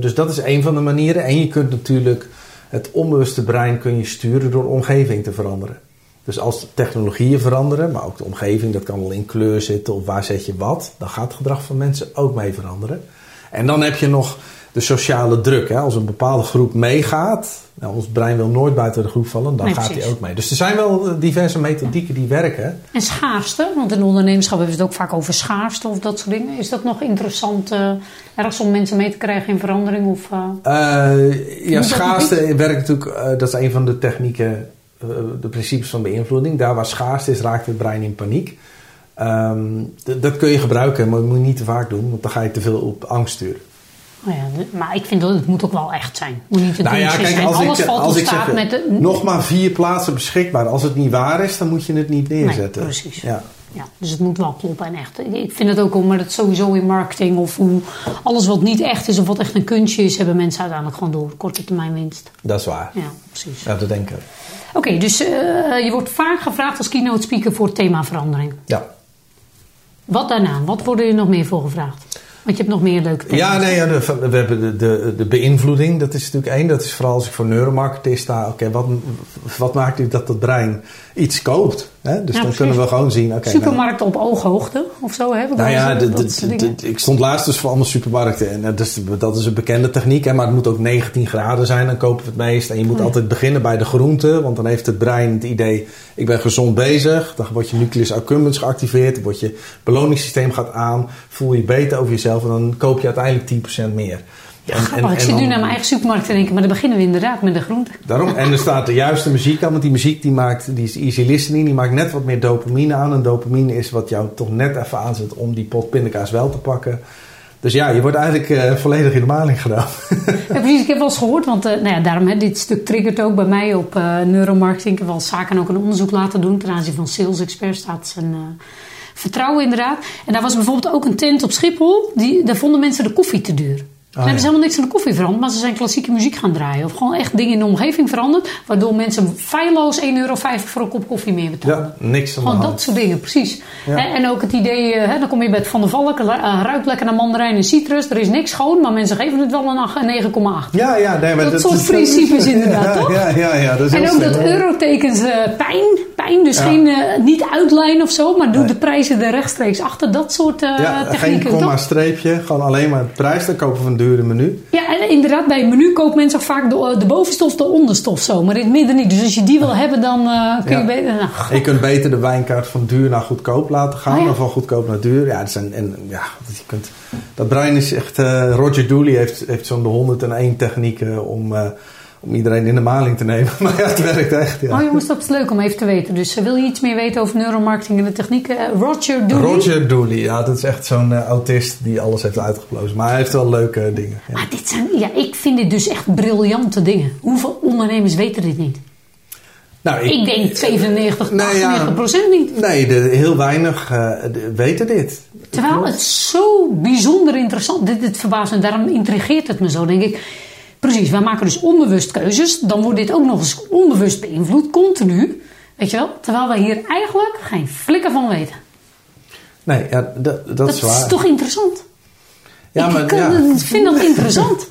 dus dat is een van de manieren. En je kunt natuurlijk het onbewuste brein kun je sturen door omgeving te veranderen. Dus als technologieën veranderen, maar ook de omgeving, dat kan wel in kleur zitten of waar zet je wat, dan gaat het gedrag van mensen ook mee veranderen. En dan heb je nog de sociale druk. Hè? Als een bepaalde groep meegaat, nou, ons brein wil nooit buiten de groep vallen, dan gaat hij ook mee. Dus er zijn wel eh, diverse methodieken die werken. En schaarste, want in ondernemerschap hebben we het ook vaak over schaarste of dat soort dingen. Is dat nog interessant uh, ergens om mensen mee te krijgen in verandering? Of, uh, ja, schaarste werkt natuurlijk, dat is een van de technieken eh, de principes van beïnvloeding. Daar waar schaarste is, raakt het brein in paniek. Ehm, dat kun je gebruiken, maar dat moet je niet te vaak doen, want dan ga je te veel op angst sturen. Oh ja, maar ik vind dat het moet ook wel echt zijn. Moet niet het Nou ja, dingetje kijk, zijn. als Alles ik, valt als ik zeg, met de... nog maar vier plaatsen beschikbaar. Als het niet waar is, dan moet je het niet neerzetten. Nee, precies. Ja. Ja, dus het moet wel kloppen en echt. Ik vind het ook om, maar dat sowieso in marketing of hoe alles wat niet echt is of wat echt een kunstje is, hebben mensen uiteindelijk gewoon door korte termijn winst. Dat is waar. Ja, precies. Ja, dat denk Oké, dus eh, je wordt vaak gevraagd als keynote speaker voor themaverandering. Ja. Wat daarna? Wat worden er nog meer voor gevraagd? Want je hebt nog meer leuke thema's. Ja, nee, ja, de, we hebben de, de, de beïnvloeding, dat is natuurlijk één. Dat is vooral als ik voor neuromarketing sta. Oké, wat, wat maakt nu dat dat brein iets koopt? Hè? Dus Ja, dan precies. kunnen we gewoon zien. oké, nou, Supermarkten op ooghoogte of zo hebben. Nou ja, dat dingen. ik stond laatst dus voor allemaal supermarkten. En dat is, dat is een bekende techniek. Hè, maar het moet ook 19 graden zijn. Dan kopen we het meest. En je moet Ja. altijd beginnen bij de groente. Want dan heeft het brein het idee... ik ben gezond bezig. Dan wordt je nucleus accumbens geactiveerd. Dan wordt je beloningssysteem gaat aan. Voel je beter over jezelf. En dan koop je uiteindelijk 10% meer. Ja, En- grappig. en- ik en zit nu naar mijn eigen supermarkt te denken, maar dan beginnen we inderdaad met de groente. Daarom, en er staat de juiste muziek aan, want die muziek die maakt, die is easy listening, die maakt net wat meer dopamine aan. En dopamine is wat jou toch net even aanzet om die pot pindakaas wel te pakken. Dus ja, je wordt eigenlijk eh, volledig in de maling gedaan. Ja, precies. Ik heb wel eens gehoord, want eh, nou ja, daarom, hè, dit stuk triggert ook bij mij op eh, neuromarketing. Ik heb wel zaken ook een onderzoek laten doen ten aanzien van sales experts. Staat zijn vertrouwen inderdaad. En daar was bijvoorbeeld ook een tent op Schiphol. Die, daar vonden mensen de koffie te duur. En ja. hebben ze helemaal niks aan de koffie veranderd, maar ze zijn klassieke muziek gaan draaien. Of gewoon echt dingen in de omgeving veranderd, waardoor mensen feilloos 1,50 euro voor een kop koffie meer betalen. Ja, niks aan Gewoon dat soort dingen, precies. Ja. En, en ook het idee, eh, hè, dan kom je bij het Van der Valk, eh, ruikt lekker naar mandarijn en citrus. Er is niks schoon, maar mensen geven het wel een ach- een 9,8. Ja, ja, nee, maar Dat dat, soort principes inderdaad, ja, toch? Ja, ja, ja, dat is En ook dat slim. eurotekens eh, pijn, pijn, dus Ja. geen, niet uitlijnen of zo, maar doe de prijzen er rechtstreeks achter. Dat soort eh Ja, geen technieken. komma toch? streepje, gewoon alleen maar de prijs. Dan kopen we een dure menu. Ja, en inderdaad, bij menu koopt mensen vaak de, de bovenste of de onderste of zo, maar in het midden niet. Dus als je die wil hebben, dan eh, kun je beter... Nou, je kunt beter de wijnkaart van duur naar goedkoop laten gaan. Oh ja. Of van goedkoop naar duur. Ja, dat, zijn, en, ja dat, je kunt, dat brein is echt... eh, Roger Dooley heeft, heeft zo'n de 101 technieken om, eh, om iedereen in de maling te nemen. Maar ja, het werkt echt. Ja. Oh jongens, dat is leuk om even te weten. Dus eh, wil je iets meer weten over neuromarketing en de technieken? Eh, Roger Dooley. Roger Dooley, ja, dat is echt zo'n eh, autist die alles heeft uitgeplozen. Maar hij heeft wel leuke dingen. Ja. Maar dit zijn, ja, ik vind dit dus echt briljante dingen. Hoeveel ondernemers weten dit niet? Nou, Ik denk 97, Nee, 98 ja. procent niet. Nee, de, heel weinig de- weten dit. Terwijl het zo bijzonder interessant Dit, dit verbaast me, daarom intrigeert het me zo, denk ik. Precies, wij maken dus onbewust keuzes. Dan wordt dit ook nog eens onbewust beïnvloed, continu. Weet je wel? Terwijl wij hier eigenlijk geen flikker van weten. Nee, ja, dat, dat, Dat is waar. is toch interessant? Ja, ik maar kan- ja. vind dat interessant.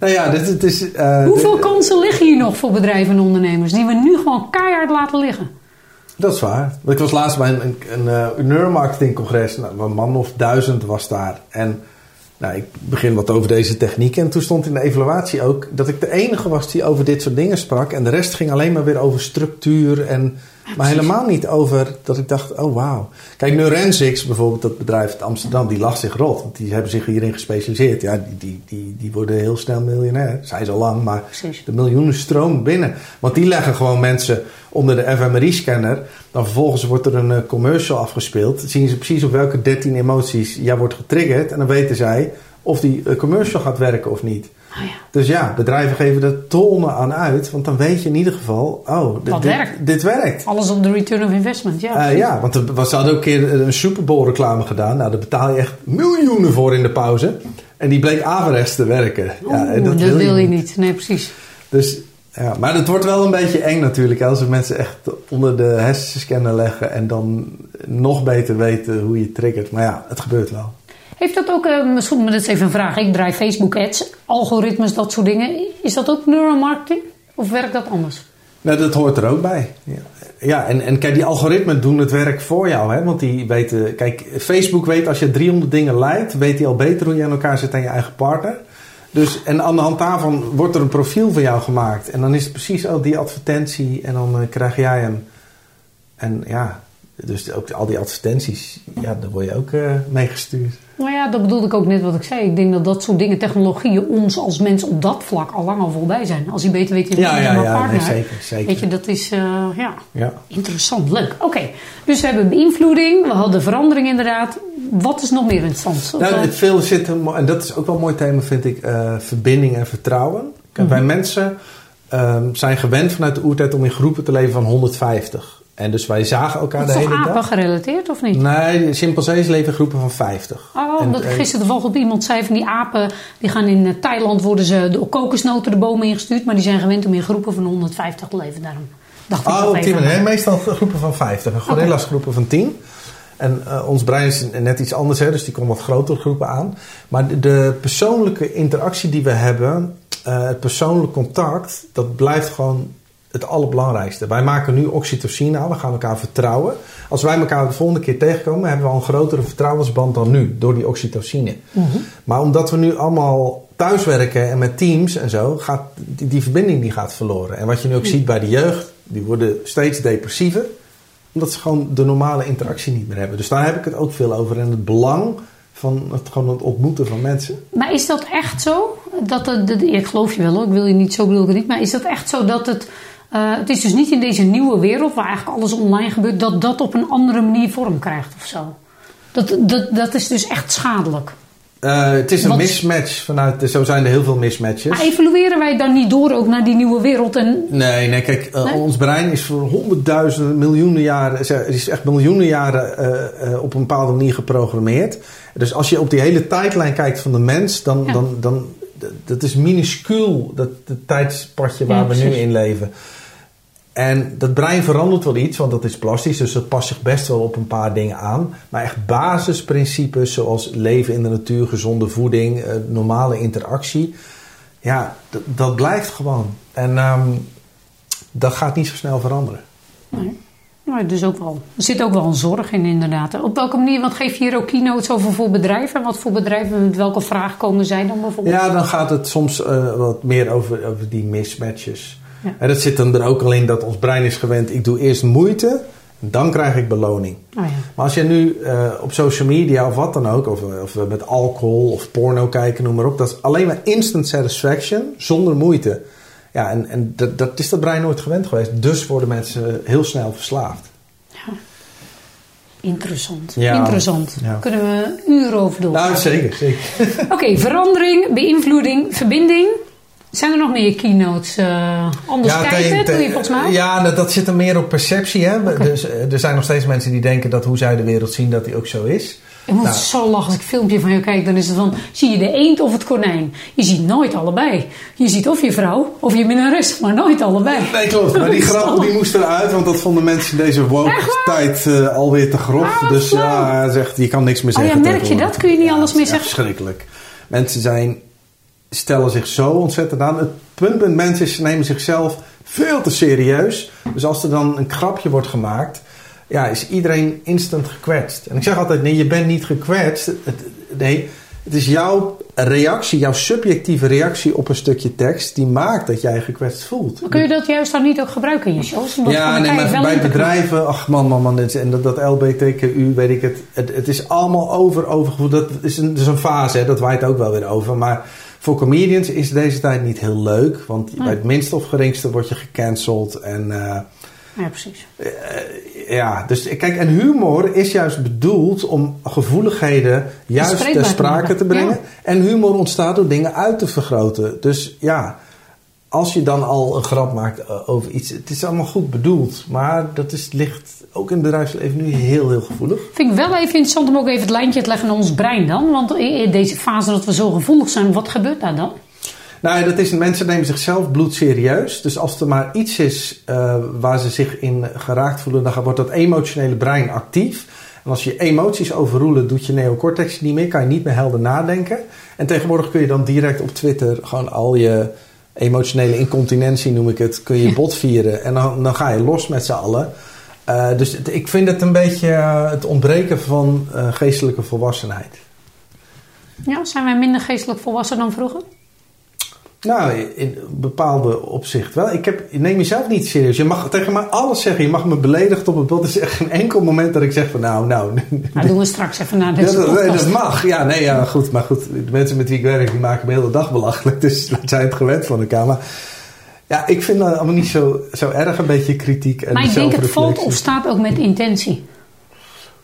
Nou ja, dit, het is... eh, Hoeveel dit- kansen liggen hier nog voor bedrijven en ondernemers die we nu gewoon keihard laten liggen? Dat is waar. Ik was laatst bij een, een, een eh, neuromarketingcongres. Nou, een man of duizend was daar. En nou, ik begin wat over deze techniek. En toen stond in de evaluatie ook dat ik de enige was die over dit soort dingen sprak. En de rest ging alleen maar weer over structuur. En, maar helemaal niet over dat ik dacht, oh wauw. Kijk, Neurensics bijvoorbeeld, dat bedrijf uit Amsterdam, die lag zich rot. Want die hebben zich hierin gespecialiseerd. Ja, die, die, die, die worden heel snel miljonair. Zij zo lang, maar Precies. de miljoenen stroom binnen. Want die leggen gewoon mensen onder de fMRI-scanner. Dan vervolgens wordt er een eh, commercial afgespeeld. Dan zien ze precies op welke 13 emoties jij wordt getriggerd. En dan weten zij of die eh, commercial gaat werken of niet. Oh ja. Dus ja, bedrijven geven er tonnen aan uit. Want dan weet je in ieder geval, oh, dit, werkt. dit werkt. Alles op de return of investment, ja. Eh, ja, want er ze hadden ook een keer een Super Bowl reclame gedaan. Nou, daar betaal je echt miljoenen voor in de pauze. En die bleek averechts te werken. Ja, en dat, wil je niet. Nee, precies. dus, ja, maar het wordt wel een beetje eng natuurlijk. Als we mensen echt onder de hersenscanner leggen en dan nog beter weten hoe je triggert. Maar ja, het gebeurt wel. Heeft dat ook, eh, misschien, maar dat is even een vraag. Ik draai Facebook ads, algoritmes, dat soort dingen. Is dat ook neuromarketing? Of werkt dat anders? Nou, dat hoort er ook bij. Ja, en, en kijk, die algoritmen doen het werk voor jou. Hè? Want die weten... Kijk, Facebook weet als je 300 dingen leidt... weet hij al beter hoe je aan elkaar zit dan je eigen partner. Dus, en aan de hand daarvan wordt er een profiel van jou gemaakt. En dan is het precies oh, die advertentie. En dan eh, krijg jij hem. En ja, Dus ook al die advertenties, ja, daar word je ook uh, mee gestuurd. Nou ja, dat bedoelde ik ook net wat ik zei. Ik denk dat dat soort dingen, technologieën, ons als mens op dat vlak al lang al voorbij zijn. Als je beter weet, je ja, ja, ja, partner. Nee, zeker, zeker. Weet je, dat is uh, ja, ja, interessant, leuk. Oké, dus we hebben beïnvloeding, we hadden verandering inderdaad. Wat is nog meer interessant? Nou, het veel zit, en dat is ook wel een mooi thema, vind ik, uh, verbinding en vertrouwen. Kijk, Wij mensen um, zijn gewend vanuit de oertijd om in groepen te leven van 150. En dus wij zagen elkaar de hele dag. Is apen gerelateerd of niet? Nee, chimpansees leven groepen van 50. Oh, omdat ik gisteren toevallig op iemand zei van die apen... die gaan in eh, Thailand worden ze de kokosnoten de bomen ingestuurd... maar die zijn gewend om in groepen van 150 te leven. Daarom dacht oh, ik die manier. Meestal groepen van 50. En gorilla's okay. groepen van 10. En uh, ons brein is net iets anders, hè, dus die komt wat grotere groepen aan. Maar de, de persoonlijke interactie die we hebben... Uh, het persoonlijk contact, dat blijft gewoon het allerbelangrijkste. Wij maken nu oxytocine aan, we gaan elkaar vertrouwen. Als wij elkaar de volgende keer tegenkomen, hebben we al een grotere vertrouwensband dan nu, door die oxytocine. Mm -hmm. Maar omdat we nu allemaal thuiswerken en met teams en zo, gaat die, die verbinding die gaat verloren. En wat je nu ook ziet bij de jeugd, die worden steeds depressiever, omdat ze gewoon de normale interactie niet meer hebben. Dus daar heb ik het ook veel over en het belang van het, gewoon het ontmoeten van mensen. Maar is dat echt zo? Dat het, ik geloof je wel hoor, ik wil je niet zo bedoel ik het niet. Maar is dat echt zo dat het. Uh, het is dus niet in deze nieuwe wereld waar eigenlijk alles online gebeurt, dat dat op een andere manier vorm krijgt of zo. Dat, dat, dat is dus echt schadelijk. Uh, het is een mismatch vanuit, zo zijn er heel veel mismatches. Maar evolueren wij dan niet door ook naar die nieuwe wereld? En... Nee, nee, kijk, uh, nee? ons brein is voor honderdduizenden, miljoenen jaren, is echt miljoenen jaren op een bepaalde manier geprogrammeerd. Dus als je op die hele tijdlijn kijkt van de mens, dan, ja. dan, dan dat is minuscuul, dat tijdspadje waar ja, we nu in leven. En dat brein verandert wel iets, want dat is plastisch, dus dat past zich best wel op een paar dingen aan. Maar echt basisprincipes zoals leven in de natuur, gezonde voeding, eh, normale interactie, ja, dat blijft gewoon. En um, dat gaat niet zo snel veranderen. Nee. Nou, dus ook wel, er zit ook wel een zorg in, inderdaad. Op welke manier, wat geef je hier ook keynotes over voor bedrijven? Wat voor bedrijven, met welke vraag komen zij dan bijvoorbeeld? Ja, dan gaat het soms uh, wat meer over, over die mismatches. Ja. En dat zit dan er ook al in dat ons brein is gewend, ik doe eerst moeite, dan krijg ik beloning. Oh ja. Maar als je nu uh, op social media of wat dan ook, of, of met alcohol of porno kijken, noem maar op, dat is alleen maar instant satisfaction zonder moeite. Ja, en, en dat, dat is dat brein nooit gewend geweest. Dus worden mensen heel snel verslaafd. Ja. Interessant. Ja. Interessant. Ja. Kunnen we uren over doorgaan. Nou, zeker. zeker. Oké, okay, verandering, beïnvloeding, verbinding. Zijn er nog meer keynotes? Uh, anders ja, kijken, doe je volgens mij? Ja, dat, dat zit er meer op perceptie. Hè? Dus, er zijn nog steeds mensen die denken dat hoe zij de wereld zien, dat die ook zo is. Ik moet Nou. zo lachen als ik filmpje van je kijk. Dan is het van, zie je de eend of het konijn? Je ziet nooit allebei. Je ziet of je vrouw of je minnares, maar nooit allebei. Nee, klopt. Maar die grap die moest eruit, want dat vonden mensen in deze Echt waar? woke-tijd eh, alweer te grof. Ah, dus ja, zegt, je kan niks meer Oh ja, zeggen. merk je dat? Kun je niet Ja, alles meer zeggen? verschrikkelijk. Mensen zijn, stellen zich zo ontzettend aan. Het punt met mensen is, ze nemen zichzelf veel te serieus. Dus als er dan een grapje wordt gemaakt, ja, is iedereen instant gekwetst. En ik zeg altijd, nee, je bent niet gekwetst. Het, nee, het is jouw reactie, jouw subjectieve reactie op een stukje tekst, die maakt dat jij je gekwetst voelt. Maar kun je dat juist dan niet ook gebruiken in je shows? Ja, nee, maar bij bedrijven, ach man, man, man, dit- en dat, dat LBTQ, weet ik het, het, het is allemaal over, overgevoeld. Dat is een, dat is een fase, hè, dat waait ook wel weer over. Maar voor comedians is deze tijd niet heel leuk, want bij het minste of geringste word je gecanceld. En eh, Ja, precies. ja, dus kijk, en humor is juist bedoeld om gevoeligheden juist ter te sprake te brengen. ja. En humor ontstaat door dingen uit te vergroten. Dus ja, als je dan al een grap maakt eh, over iets, het is allemaal goed bedoeld. Maar dat is, ligt ook in het bedrijfsleven nu heel, heel gevoelig. Vind ik wel even interessant om ook even het lijntje te leggen naar ons brein dan. Want in deze fase dat we zo gevoelig zijn, wat gebeurt daar dan? Nou, dat is, mensen nemen zichzelf bloedserieus. Dus als er maar iets is eh, waar ze zich in geraakt voelen, dan wordt dat emotionele brein actief. En als je emoties overroelen, doet je neocortex niet meer, kan je niet meer helder nadenken. En tegenwoordig kun je dan direct op Twitter gewoon al je emotionele incontinentie, noem ik het, kun je botvieren. En dan, dan ga je los met z'n allen. Eh, dus het- ik vind het een beetje eh, het ontbreken van geestelijke volwassenheid. Ja, zijn wij minder geestelijk volwassen dan vroeger? Nou, in bepaalde opzicht wel. Ik, heb, ik neem mezelf niet serieus. Je mag tegen mij alles zeggen. Je mag me beledigd op het bot. Er is echt geen enkel moment dat ik zeg van nou, nou. Nou, doen we straks even naar deze dat, podcast. dat mag. Ja, nee, ja, goed. Maar goed, de mensen met wie ik werk, die maken me de hele dag belachelijk. Dus dat zijn het gewend van elkaar. Maar ja, ik vind dat allemaal niet zo, zo erg een beetje kritiek. En Maar ik denk het valt of staat ook met intentie.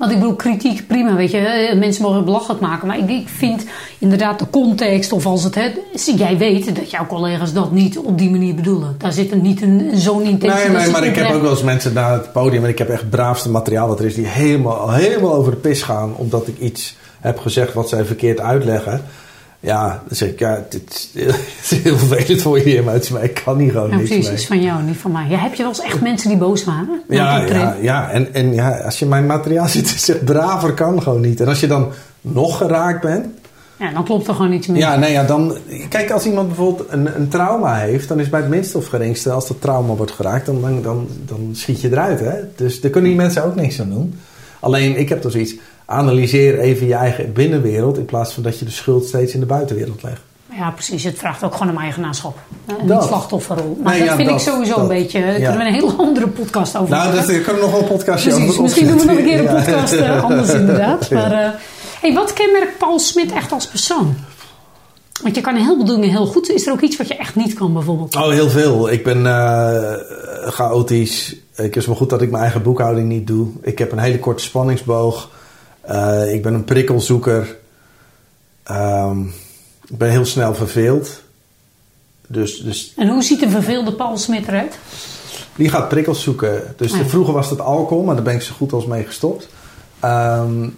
Want ik bedoel, kritiek prima, weet je. Mensen mogen het belachelijk maken. Maar ik, ik vind inderdaad de context of als het... Hè, jij weet dat jouw collega's dat niet op die manier bedoelen. Daar zit er niet een, zo'n intentie. Nee, dat nee, maar ik heb ook wel eens mensen naar het podium en ik heb echt het braafste materiaal wat er is, die helemaal, helemaal over de pis gaan omdat ik iets heb gezegd wat zij verkeerd uitleggen. Ja, dan zeg ik, ja, dit is, het is heel vervelend voor je, maar het is mij, ik kan hier gewoon Ja, niks precies, mee. is van jou, niet van mij. Ja, heb je wel eens echt mensen die boos waren? Ja, ja, ja. En, en ja, als je mijn materiaal ziet, is het braver kan gewoon niet. En als je dan nog geraakt bent, Ja, dan klopt er gewoon iets meer. ja, nee, ja, dan... Kijk, als iemand bijvoorbeeld een, een trauma heeft, dan is bij het minste of geringste, als dat trauma wordt geraakt, dan, dan, dan, dan schiet je eruit, hè. Dus daar kunnen die mensen ook niks aan doen. Alleen, ik heb dus iets, analyseer even je eigen binnenwereld, in plaats van dat je de schuld steeds in de buitenwereld legt. Ja, precies. Het vraagt ook gewoon om eigenaarschap. En Dat. slachtofferrol. Maar Nee, dat ja, vind dat, ik sowieso dat. een beetje... Daar Ja. kunnen we een hele andere podcast over Nou, dat, daar kan ik nog wel een podcastje Precies, over misschien doen we nog een keer een podcast Ja. eh, anders inderdaad. Maar eh, hey, wat kenmerkt Paul Smit echt als persoon? Want je kan heel veel dingen heel goed. Is er ook iets wat je echt niet kan bijvoorbeeld? Oh, heel veel. Ik ben eh, chaotisch. Ik is wel goed dat ik mijn eigen boekhouding niet doe. Ik heb een hele korte spanningsboog. Eh, ik ben een prikkelzoeker. Ehm, ik ben heel snel verveeld. Dus, dus En hoe ziet een verveelde Paul Smit eruit? die gaat prikkels zoeken. Dus Ja. vroeger was het alcohol, maar daar ben ik zo goed als mee gestopt. Ehm,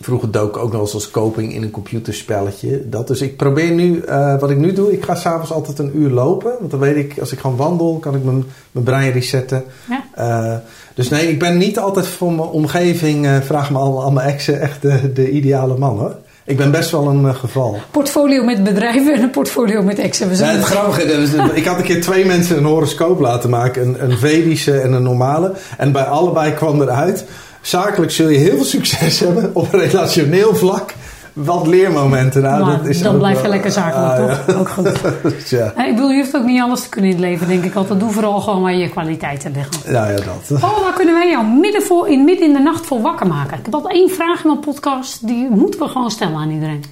vroeger dook ik ook nog eens als coping in een computerspelletje. Dat, dus ik probeer nu, eh, wat ik nu doe, ik ga s'avonds altijd een uur lopen. Want dan weet ik, als ik gewoon wandel, kan ik mijn, mijn brein resetten. Ja. Eh, dus nee, ik ben niet altijd voor mijn omgeving, eh, vraag me al, al mijn exen, echt de, de ideale man hoor. Ik ben best wel een eh, geval. Portfolio met bedrijven en een portfolio met exen. We Ja, zijn het grappige is, ik had een keer twee mensen een horoscoop laten maken. Een, een Vedische en een normale. En bij allebei kwam eruit. Zakelijk zul je heel veel succes hebben. Op relationeel vlak wat leermomenten. Nou, Maar dat is dan blijf je wel- lekker zakelijk, Ah, toch? Ook goed. ja. Ja. Ja, ik bedoel, je hoeft ook niet alles te kunnen in het leven, denk ik altijd. Doe vooral gewoon waar je kwaliteiten liggen. Nou ja, dat. Paul, waar kunnen wij jou midden, voor, in, midden in de nacht voor wakker maken? Ik heb altijd één vraag in mijn podcast, die moeten we gewoon stellen aan iedereen.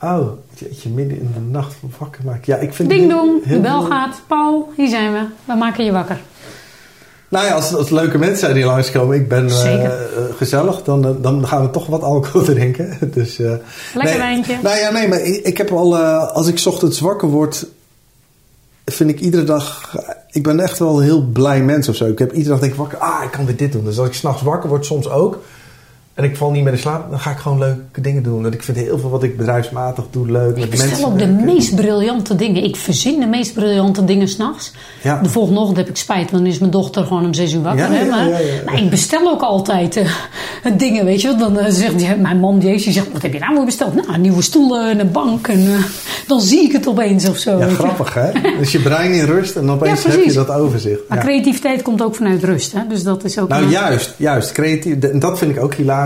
Oh, jeetje, midden in de nacht van wakker maken. Ja, ik vind Ding dong, de bel gaat. Paul, hier zijn we. We maken je wakker. Nou ja, als, als leuke mensen zijn die langskomen, ik ben eh, eh, gezellig, dan, eh, dan gaan we toch wat alcohol drinken. Dus, Lekker nee, wijntje. Nou ja, nee, maar ik, ik heb al, als ik 's ochtends wakker word, vind ik iedere dag, ik ben echt wel een heel blij mens of zo. Ik heb iedere dag denk ik wakker, ah, ik kan weer dit doen. Dus als ik s'nachts wakker word, soms ook, en ik val niet meer in slaap, dan ga ik gewoon leuke dingen doen. En ik vind heel veel wat ik bedrijfsmatig doe leuk. Ik met bestel mensen ook de meest briljante dingen. Ik verzin de meest briljante dingen s'nachts. Ja. De volgende ochtend heb ik spijt, want dan is mijn dochter gewoon om zes uur wakker. Ja, maar, maar ik bestel ook altijd eh, dingen, weet je wel. Dan eh, zegt die- mijn man, die zegt, wat heb je nou weer besteld? Nou, nieuwe stoelen en een bank. En eh, dan zie ik het opeens of zo. Ja, grappig hè? Dus je brein in rust en opeens heb je dat overzicht. Maar Ja. creativiteit komt ook vanuit rust, hè? dus dat is ook... Nou, juist, juist. Creatief, en dat vind ik ook hilarisch.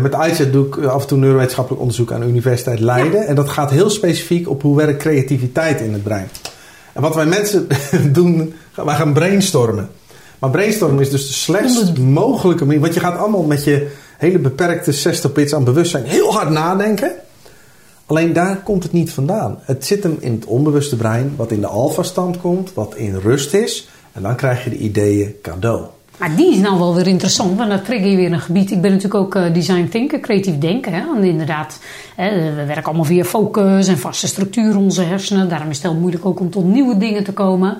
Met IZ doe ik af en toe neurowetenschappelijk onderzoek aan de Universiteit Leiden. En dat gaat heel specifiek op hoe werkt creativiteit in het brein. En wat wij mensen doen, wij gaan brainstormen. Maar brainstormen is dus de slechtst mogelijke manier. Want je gaat allemaal met je hele beperkte 60 bits aan bewustzijn heel hard nadenken. Alleen daar komt het niet vandaan. Het zit hem in het onbewuste brein, wat in de alfa-stand komt, wat in rust is. En dan krijg je de ideeën cadeau. Maar die is nou wel weer interessant, want dan trigger je weer een gebied. Ik ben natuurlijk ook eh, design thinker, creatief denken. Hè? En inderdaad, hè, we werken allemaal via focus en vaste structuur onze hersenen. Daarom is het heel moeilijk ook om tot nieuwe dingen te komen.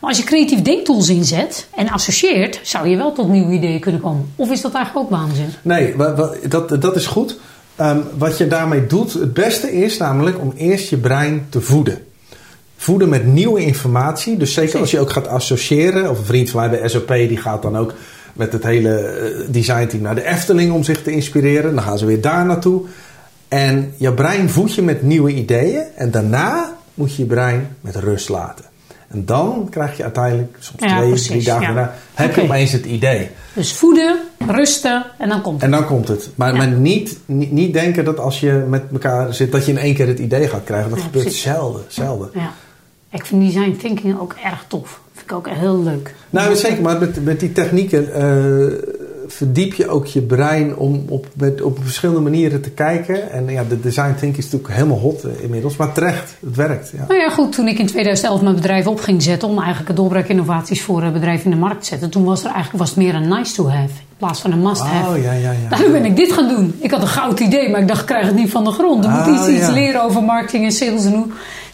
Maar als je creatief denktools inzet en associeert, zou je wel tot nieuwe ideeën kunnen komen. Of is dat eigenlijk ook waanzin? Nee, dat, dat is goed. Ehm, wat je daarmee doet, het beste is namelijk om eerst je brein te voeden. Voeden met nieuwe informatie. Dus zeker als je ook gaat associëren. Of een vriend van mij bij SOP, die gaat dan ook met het hele eh, designteam naar de Efteling om zich te inspireren. Dan gaan ze weer daar naartoe. En je brein voed je met nieuwe ideeën. En daarna moet je je brein met rust laten. En dan krijg je uiteindelijk, soms Ja, twee, precies, drie dagen ja. daarna, heb je opeens het idee. Dus voeden, rusten en dan komt het. En dan komt het. Maar, Ja. maar niet, niet, niet denken dat als je met elkaar zit, dat je in één keer het idee gaat krijgen. Dat gebeurt precies. zelden, zelden. Ik vind design thinking ook erg tof. Vind ik ook heel leuk. Nou, zeker, maar met, met die technieken eh, verdiep je ook je brein om op, met, op verschillende manieren te kijken. En ja, de design thinking is natuurlijk helemaal hot eh, inmiddels, maar terecht, het werkt. Ja. Nou ja, goed, toen ik in 2011 mijn bedrijf op ging zetten om eigenlijk het doorbraak innovaties voor eh, bedrijven in de markt te zetten, toen was er eigenlijk was het meer een nice to have in plaats van een must have. Oh, ja, ja, ja. Daarom ben ik dit gaan doen. Ik had een goud idee, maar ik dacht, ik krijg het niet van de grond. Er moet Ah, iets, iets leren over marketing en sales. En hoe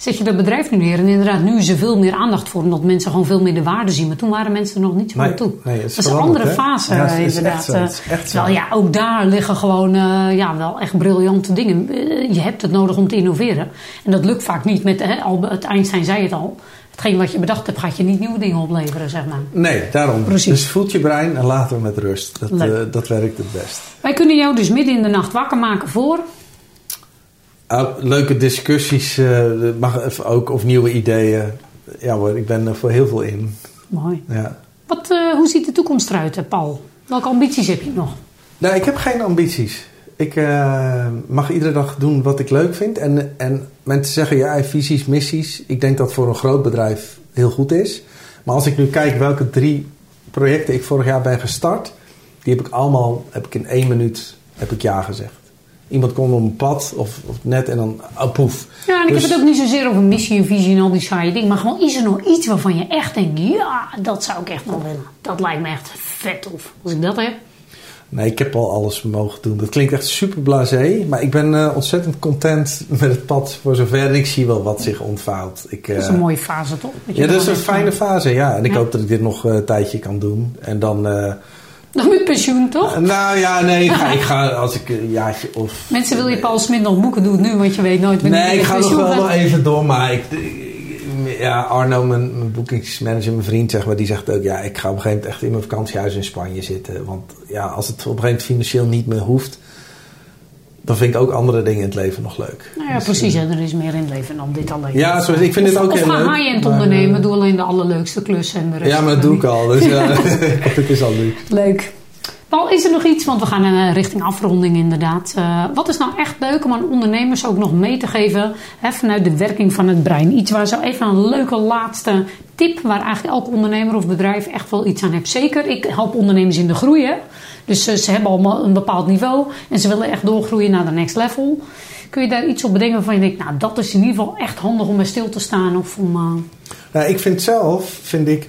zet je dat bedrijf nu neer? En inderdaad, nu is er veel meer aandacht voor, omdat mensen gewoon veel meer de waarde zien. Maar toen waren mensen er nog niet zo Nee, aan toe. nee, dat is een andere hè? fase, Ja, eh, inderdaad. zo. Terwijl ja, ook daar liggen gewoon eh, ja, wel echt briljante dingen. Eh, Je hebt het nodig om te innoveren. En dat lukt vaak niet met, hè, Albert Einstein zei het al. Hetgeen wat je bedacht hebt, gaat je niet nieuwe dingen opleveren, zeg maar. Nee, daarom. Precies. Dus voed je brein en laten we met rust. Dat, eh, dat werkt het best. Wij kunnen jou dus midden in de nacht wakker maken voor... Ah, leuke discussies eh, mag ook, of nieuwe ideeën. Ja hoor, ik ben er voor heel veel in. Mooi. Ja. Wat, eh, hoe ziet de toekomst eruit, eh, Paul? Welke ambities heb je nog? Nou, ik heb geen ambities. Ik mag iedere dag doen wat ik leuk vind. En, en mensen zeggen, ja, visies, missies. Ik denk dat voor een groot bedrijf heel goed is. Maar als ik nu kijk welke drie projecten ik vorig jaar ben gestart... die heb ik allemaal, heb ik in één minuut, heb ik ja gezegd. Iemand komt op een pad of, of net en dan, oh, poef. Ja, en ik Dus- heb het ook niet zozeer over missie en visie en al die saaie dingen. Maar gewoon, is er nog iets waarvan je echt denkt... Ja, dat zou ik echt nog willen. Dat lijkt me echt vet tof. Als ik dat heb. Nee, ik heb al alles mogen doen. Dat klinkt echt super blasé. Maar ik ben eh, ontzettend content met het pad voor zover. Ik zie wel wat zich ontvouwt. Ik, Dat is eh, een mooie fase, toch? je Ja, dat is een fijne eh, fase, ja. En ik Ja. hoop dat ik dit nog een tijdje kan doen. En dan... eh, Dan met pensioen, toch? nou ja, nee, ik ga, ik ga als ik een jaartje of... Mensen wil je Paul Smit nog boeken, doe het nu, want je weet nooit wanneer Nee, ik ga nog wel gaat. nog even door, maar ik, ja, Arno, mijn, mijn boekingsmanager, mijn vriend, zeg maar, die zegt ook, ja, ik ga op een gegeven moment echt in mijn vakantiehuis in Spanje zitten. Want ja, als het op een gegeven moment financieel niet meer hoeft, dan vind ik ook andere dingen in het leven nog leuk. Nou ja, Dus, precies. eh, En er is meer in het leven dan dit alleen. Ja, zo ik vind of, het ook of heel leuk, high-end maar, ondernemen. eh, Doe alleen de allerleukste klussen en de rest. Ja, maar dat doe ik al. Dus ja, het is al leuk. Leuk. Paul, is er nog iets, want we gaan eh, richting afronding inderdaad. Eh, wat is nou echt leuk om aan ondernemers ook nog mee te geven hè, vanuit de werking van het brein? Iets waar zo even een leuke laatste tip, waar eigenlijk elke ondernemer of bedrijf echt wel iets aan heeft. Zeker, ik help ondernemers in de groei. Hè? Dus ze hebben al een bepaald niveau en ze willen echt doorgroeien naar de next level. Kun je daar iets op bedenken waarvan je denkt, nou dat is in ieder geval echt handig om bij stil te staan? Of om, Nou, ik vind zelf, vind ik,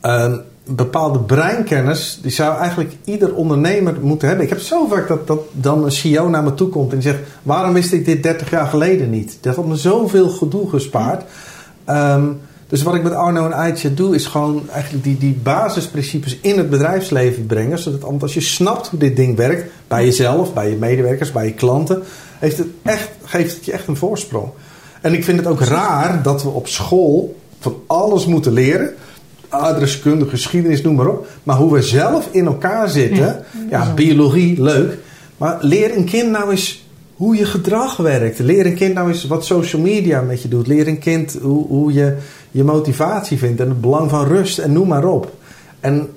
een bepaalde breinkennis, die zou eigenlijk ieder ondernemer moeten hebben. Ik heb zo vaak dat, dat dan een CEO naar me toe komt en zegt, waarom wist ik dit 30 jaar geleden niet? Dat had me zoveel gedoe gespaard. Ehm, dus wat ik met Arno en Aitje doe, is gewoon eigenlijk die, die basisprincipes in het bedrijfsleven brengen. Zodat want als je snapt hoe dit ding werkt, bij jezelf, bij je medewerkers, bij je klanten, heeft het echt, geeft het je echt een voorsprong. En ik vind het ook raar dat we op school van alles moeten leren. Adreskunde, geschiedenis, noem maar op. Maar hoe we zelf in elkaar zitten. Ja, biologie, leuk. Maar leer een kind nou eens hoe je gedrag werkt. Leer een kind nou eens wat social media met je doet. Leer een kind hoe, hoe je je motivatie vindt. En het belang van rust en noem maar op. En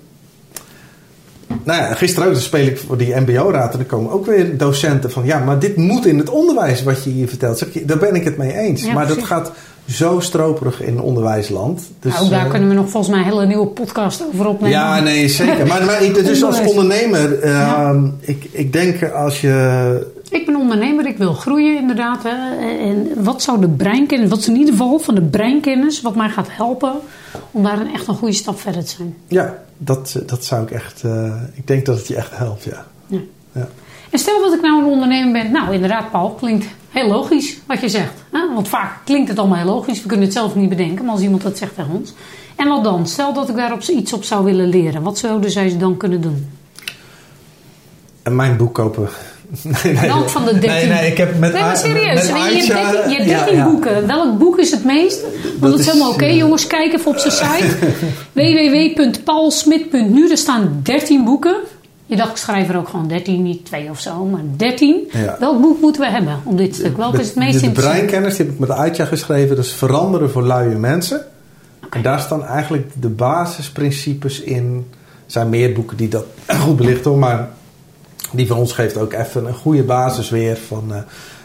nou ja, gisteren ook speel ik voor die MBO-raad. En er komen ook weer docenten van... Ja, maar dit moet in het onderwijs wat je hier vertelt. Zeg daar ben ik het mee eens. Ja, maar dat gaat zo stroperig in onderwijsland. Dus, nou, ook daar eh, kunnen we nog volgens mij een hele nieuwe podcast over opnemen. ja, nee, zeker. Maar, maar ik, dus als ondernemer... eh, Ja. ik, ik denk als je... Ik ben ondernemer, ik wil groeien inderdaad. Hè. En wat zou de breinkennis, wat is in ieder geval van de breinkennis, wat mij gaat helpen om daar een echt een goede stap verder te zijn. Ja, dat, dat zou ik echt... eh, ik denk dat het je echt helpt, ja. Ja. ja. En stel dat ik nou een ondernemer ben, nou inderdaad Paul, klinkt heel logisch wat je zegt. Hè? Want vaak klinkt het allemaal heel logisch, we kunnen het zelf niet bedenken, maar als iemand dat zegt tegen ons. En wat dan? Stel dat ik daar iets op zou willen leren, wat zouden zij dan kunnen doen? En mijn boek kopen. Nee, nee, Welk van de 13? Nee, nee, ik heb met Nee, maar serieus. met je hebt Aitja- 13, je hebt ja, 13 ja. boeken. Welk boek is het meest? Want dat, Dat is helemaal oké. eh, Jongens, kijk even op zijn site. www.paulsmit.nu. Er staan 13 boeken. Je dacht, ik schrijf er ook gewoon 13, niet 2 of zo, maar 13. Ja. Welk boek moeten we hebben om dit stuk? Welk is het meest de, de interessant? breinkennis die heb ik met Aitja geschreven. Dat is veranderen voor luie mensen. En daar staan eigenlijk de basisprincipes in. Er zijn meer boeken die dat goed belichten, maar die van ons geeft ook even een goede basis weer van. Uh,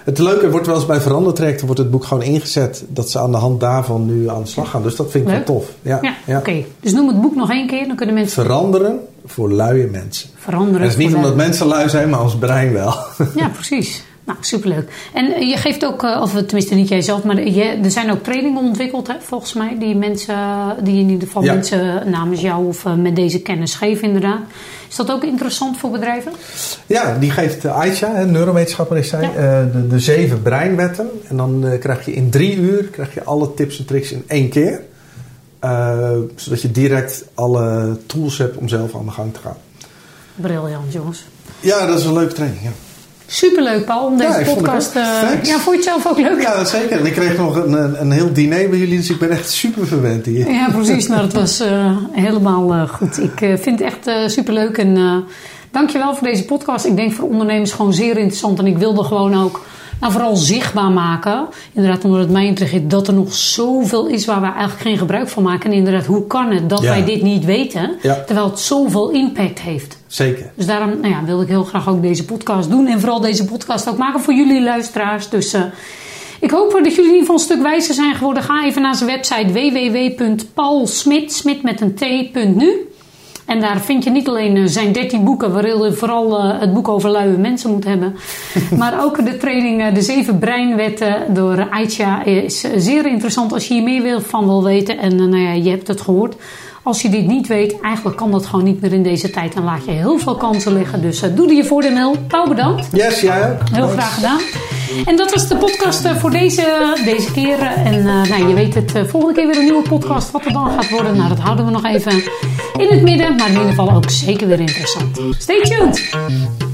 het leuke wordt wel eens bij verandertrajecten wordt het boek gewoon ingezet dat ze aan de hand daarvan nu aan de slag gaan. Dus dat vind ik Leuk. wel tof. Ja, Ja, ja. oké. Dus noem het boek nog één keer, dan kunnen mensen Veranderen voor luie mensen. veranderen. Dat is niet omdat mensen lui zijn, maar ons brein wel. Ja, precies. Nou, superleuk. En eh, je geeft ook, eh, of tenminste niet jij zelf, maar je, er zijn ook trainingen ontwikkeld, hè, volgens mij, die mensen, die in ieder geval Ja. mensen namens jou of eh, met deze kennis geven, inderdaad. Is dat ook interessant voor bedrijven? Ja, die geeft Aisha, neurowetenschapper is zij, Ja. eh, de, de zeven breinwetten. En dan eh, krijg je in drie uur krijg je alle tips en tricks in één keer. Eh, zodat je direct alle tools hebt om zelf aan de gang te gaan. Briljant, jongens. Ja, dat is een leuke training. Ja, Superleuk, Paul, om deze Ja, vond podcast... eh, Thanks. ja, vond je het zelf ook leuk? ja zeker. En ik kreeg nog een, een, een heel diner bij jullie, dus ik ben echt super verwend hier. Ja, precies. Nou, dat was eh, helemaal eh, goed. Ik eh, vind het echt eh, superleuk. En eh dankjewel voor deze podcast. Ik denk voor ondernemers gewoon zeer interessant. En ik wilde gewoon ook nou, vooral zichtbaar maken. Inderdaad, omdat het mij interesseert dat er nog zoveel is waar we eigenlijk geen gebruik van maken. En inderdaad, hoe kan het dat Ja. wij dit niet weten? Terwijl het zoveel impact heeft. Zeker. Dus daarom nou ja, wilde ik heel graag ook deze podcast doen. En vooral deze podcast ook maken voor jullie luisteraars. Dus eh, ik hoop dat jullie in ieder geval een stuk wijzer zijn geworden. Ga even naar zijn website www.paulsmit, smit met een t.nu. En daar vind je niet alleen eh, zijn 13 boeken, waarin je vooral eh, het boek over luie mensen moet hebben. maar ook de training De Zeven Breinwetten door Aitja is zeer interessant als je hier meer wil- van wil weten. En nou ja, je hebt het gehoord. Als je dit niet weet, eigenlijk kan dat gewoon niet meer in deze tijd. Dan laat je heel veel kansen liggen. Dus eh, doe er je voordeel mee. Pauw, bedankt. Yes, jij ook? Heel graag gedaan. En dat was de podcast eh, voor deze, deze keer. En eh, nou, je weet het, volgende keer weer een nieuwe podcast. Wat er dan gaat worden, nou, dat houden we nog even in het midden. Maar in ieder geval ook zeker weer interessant. Stay tuned!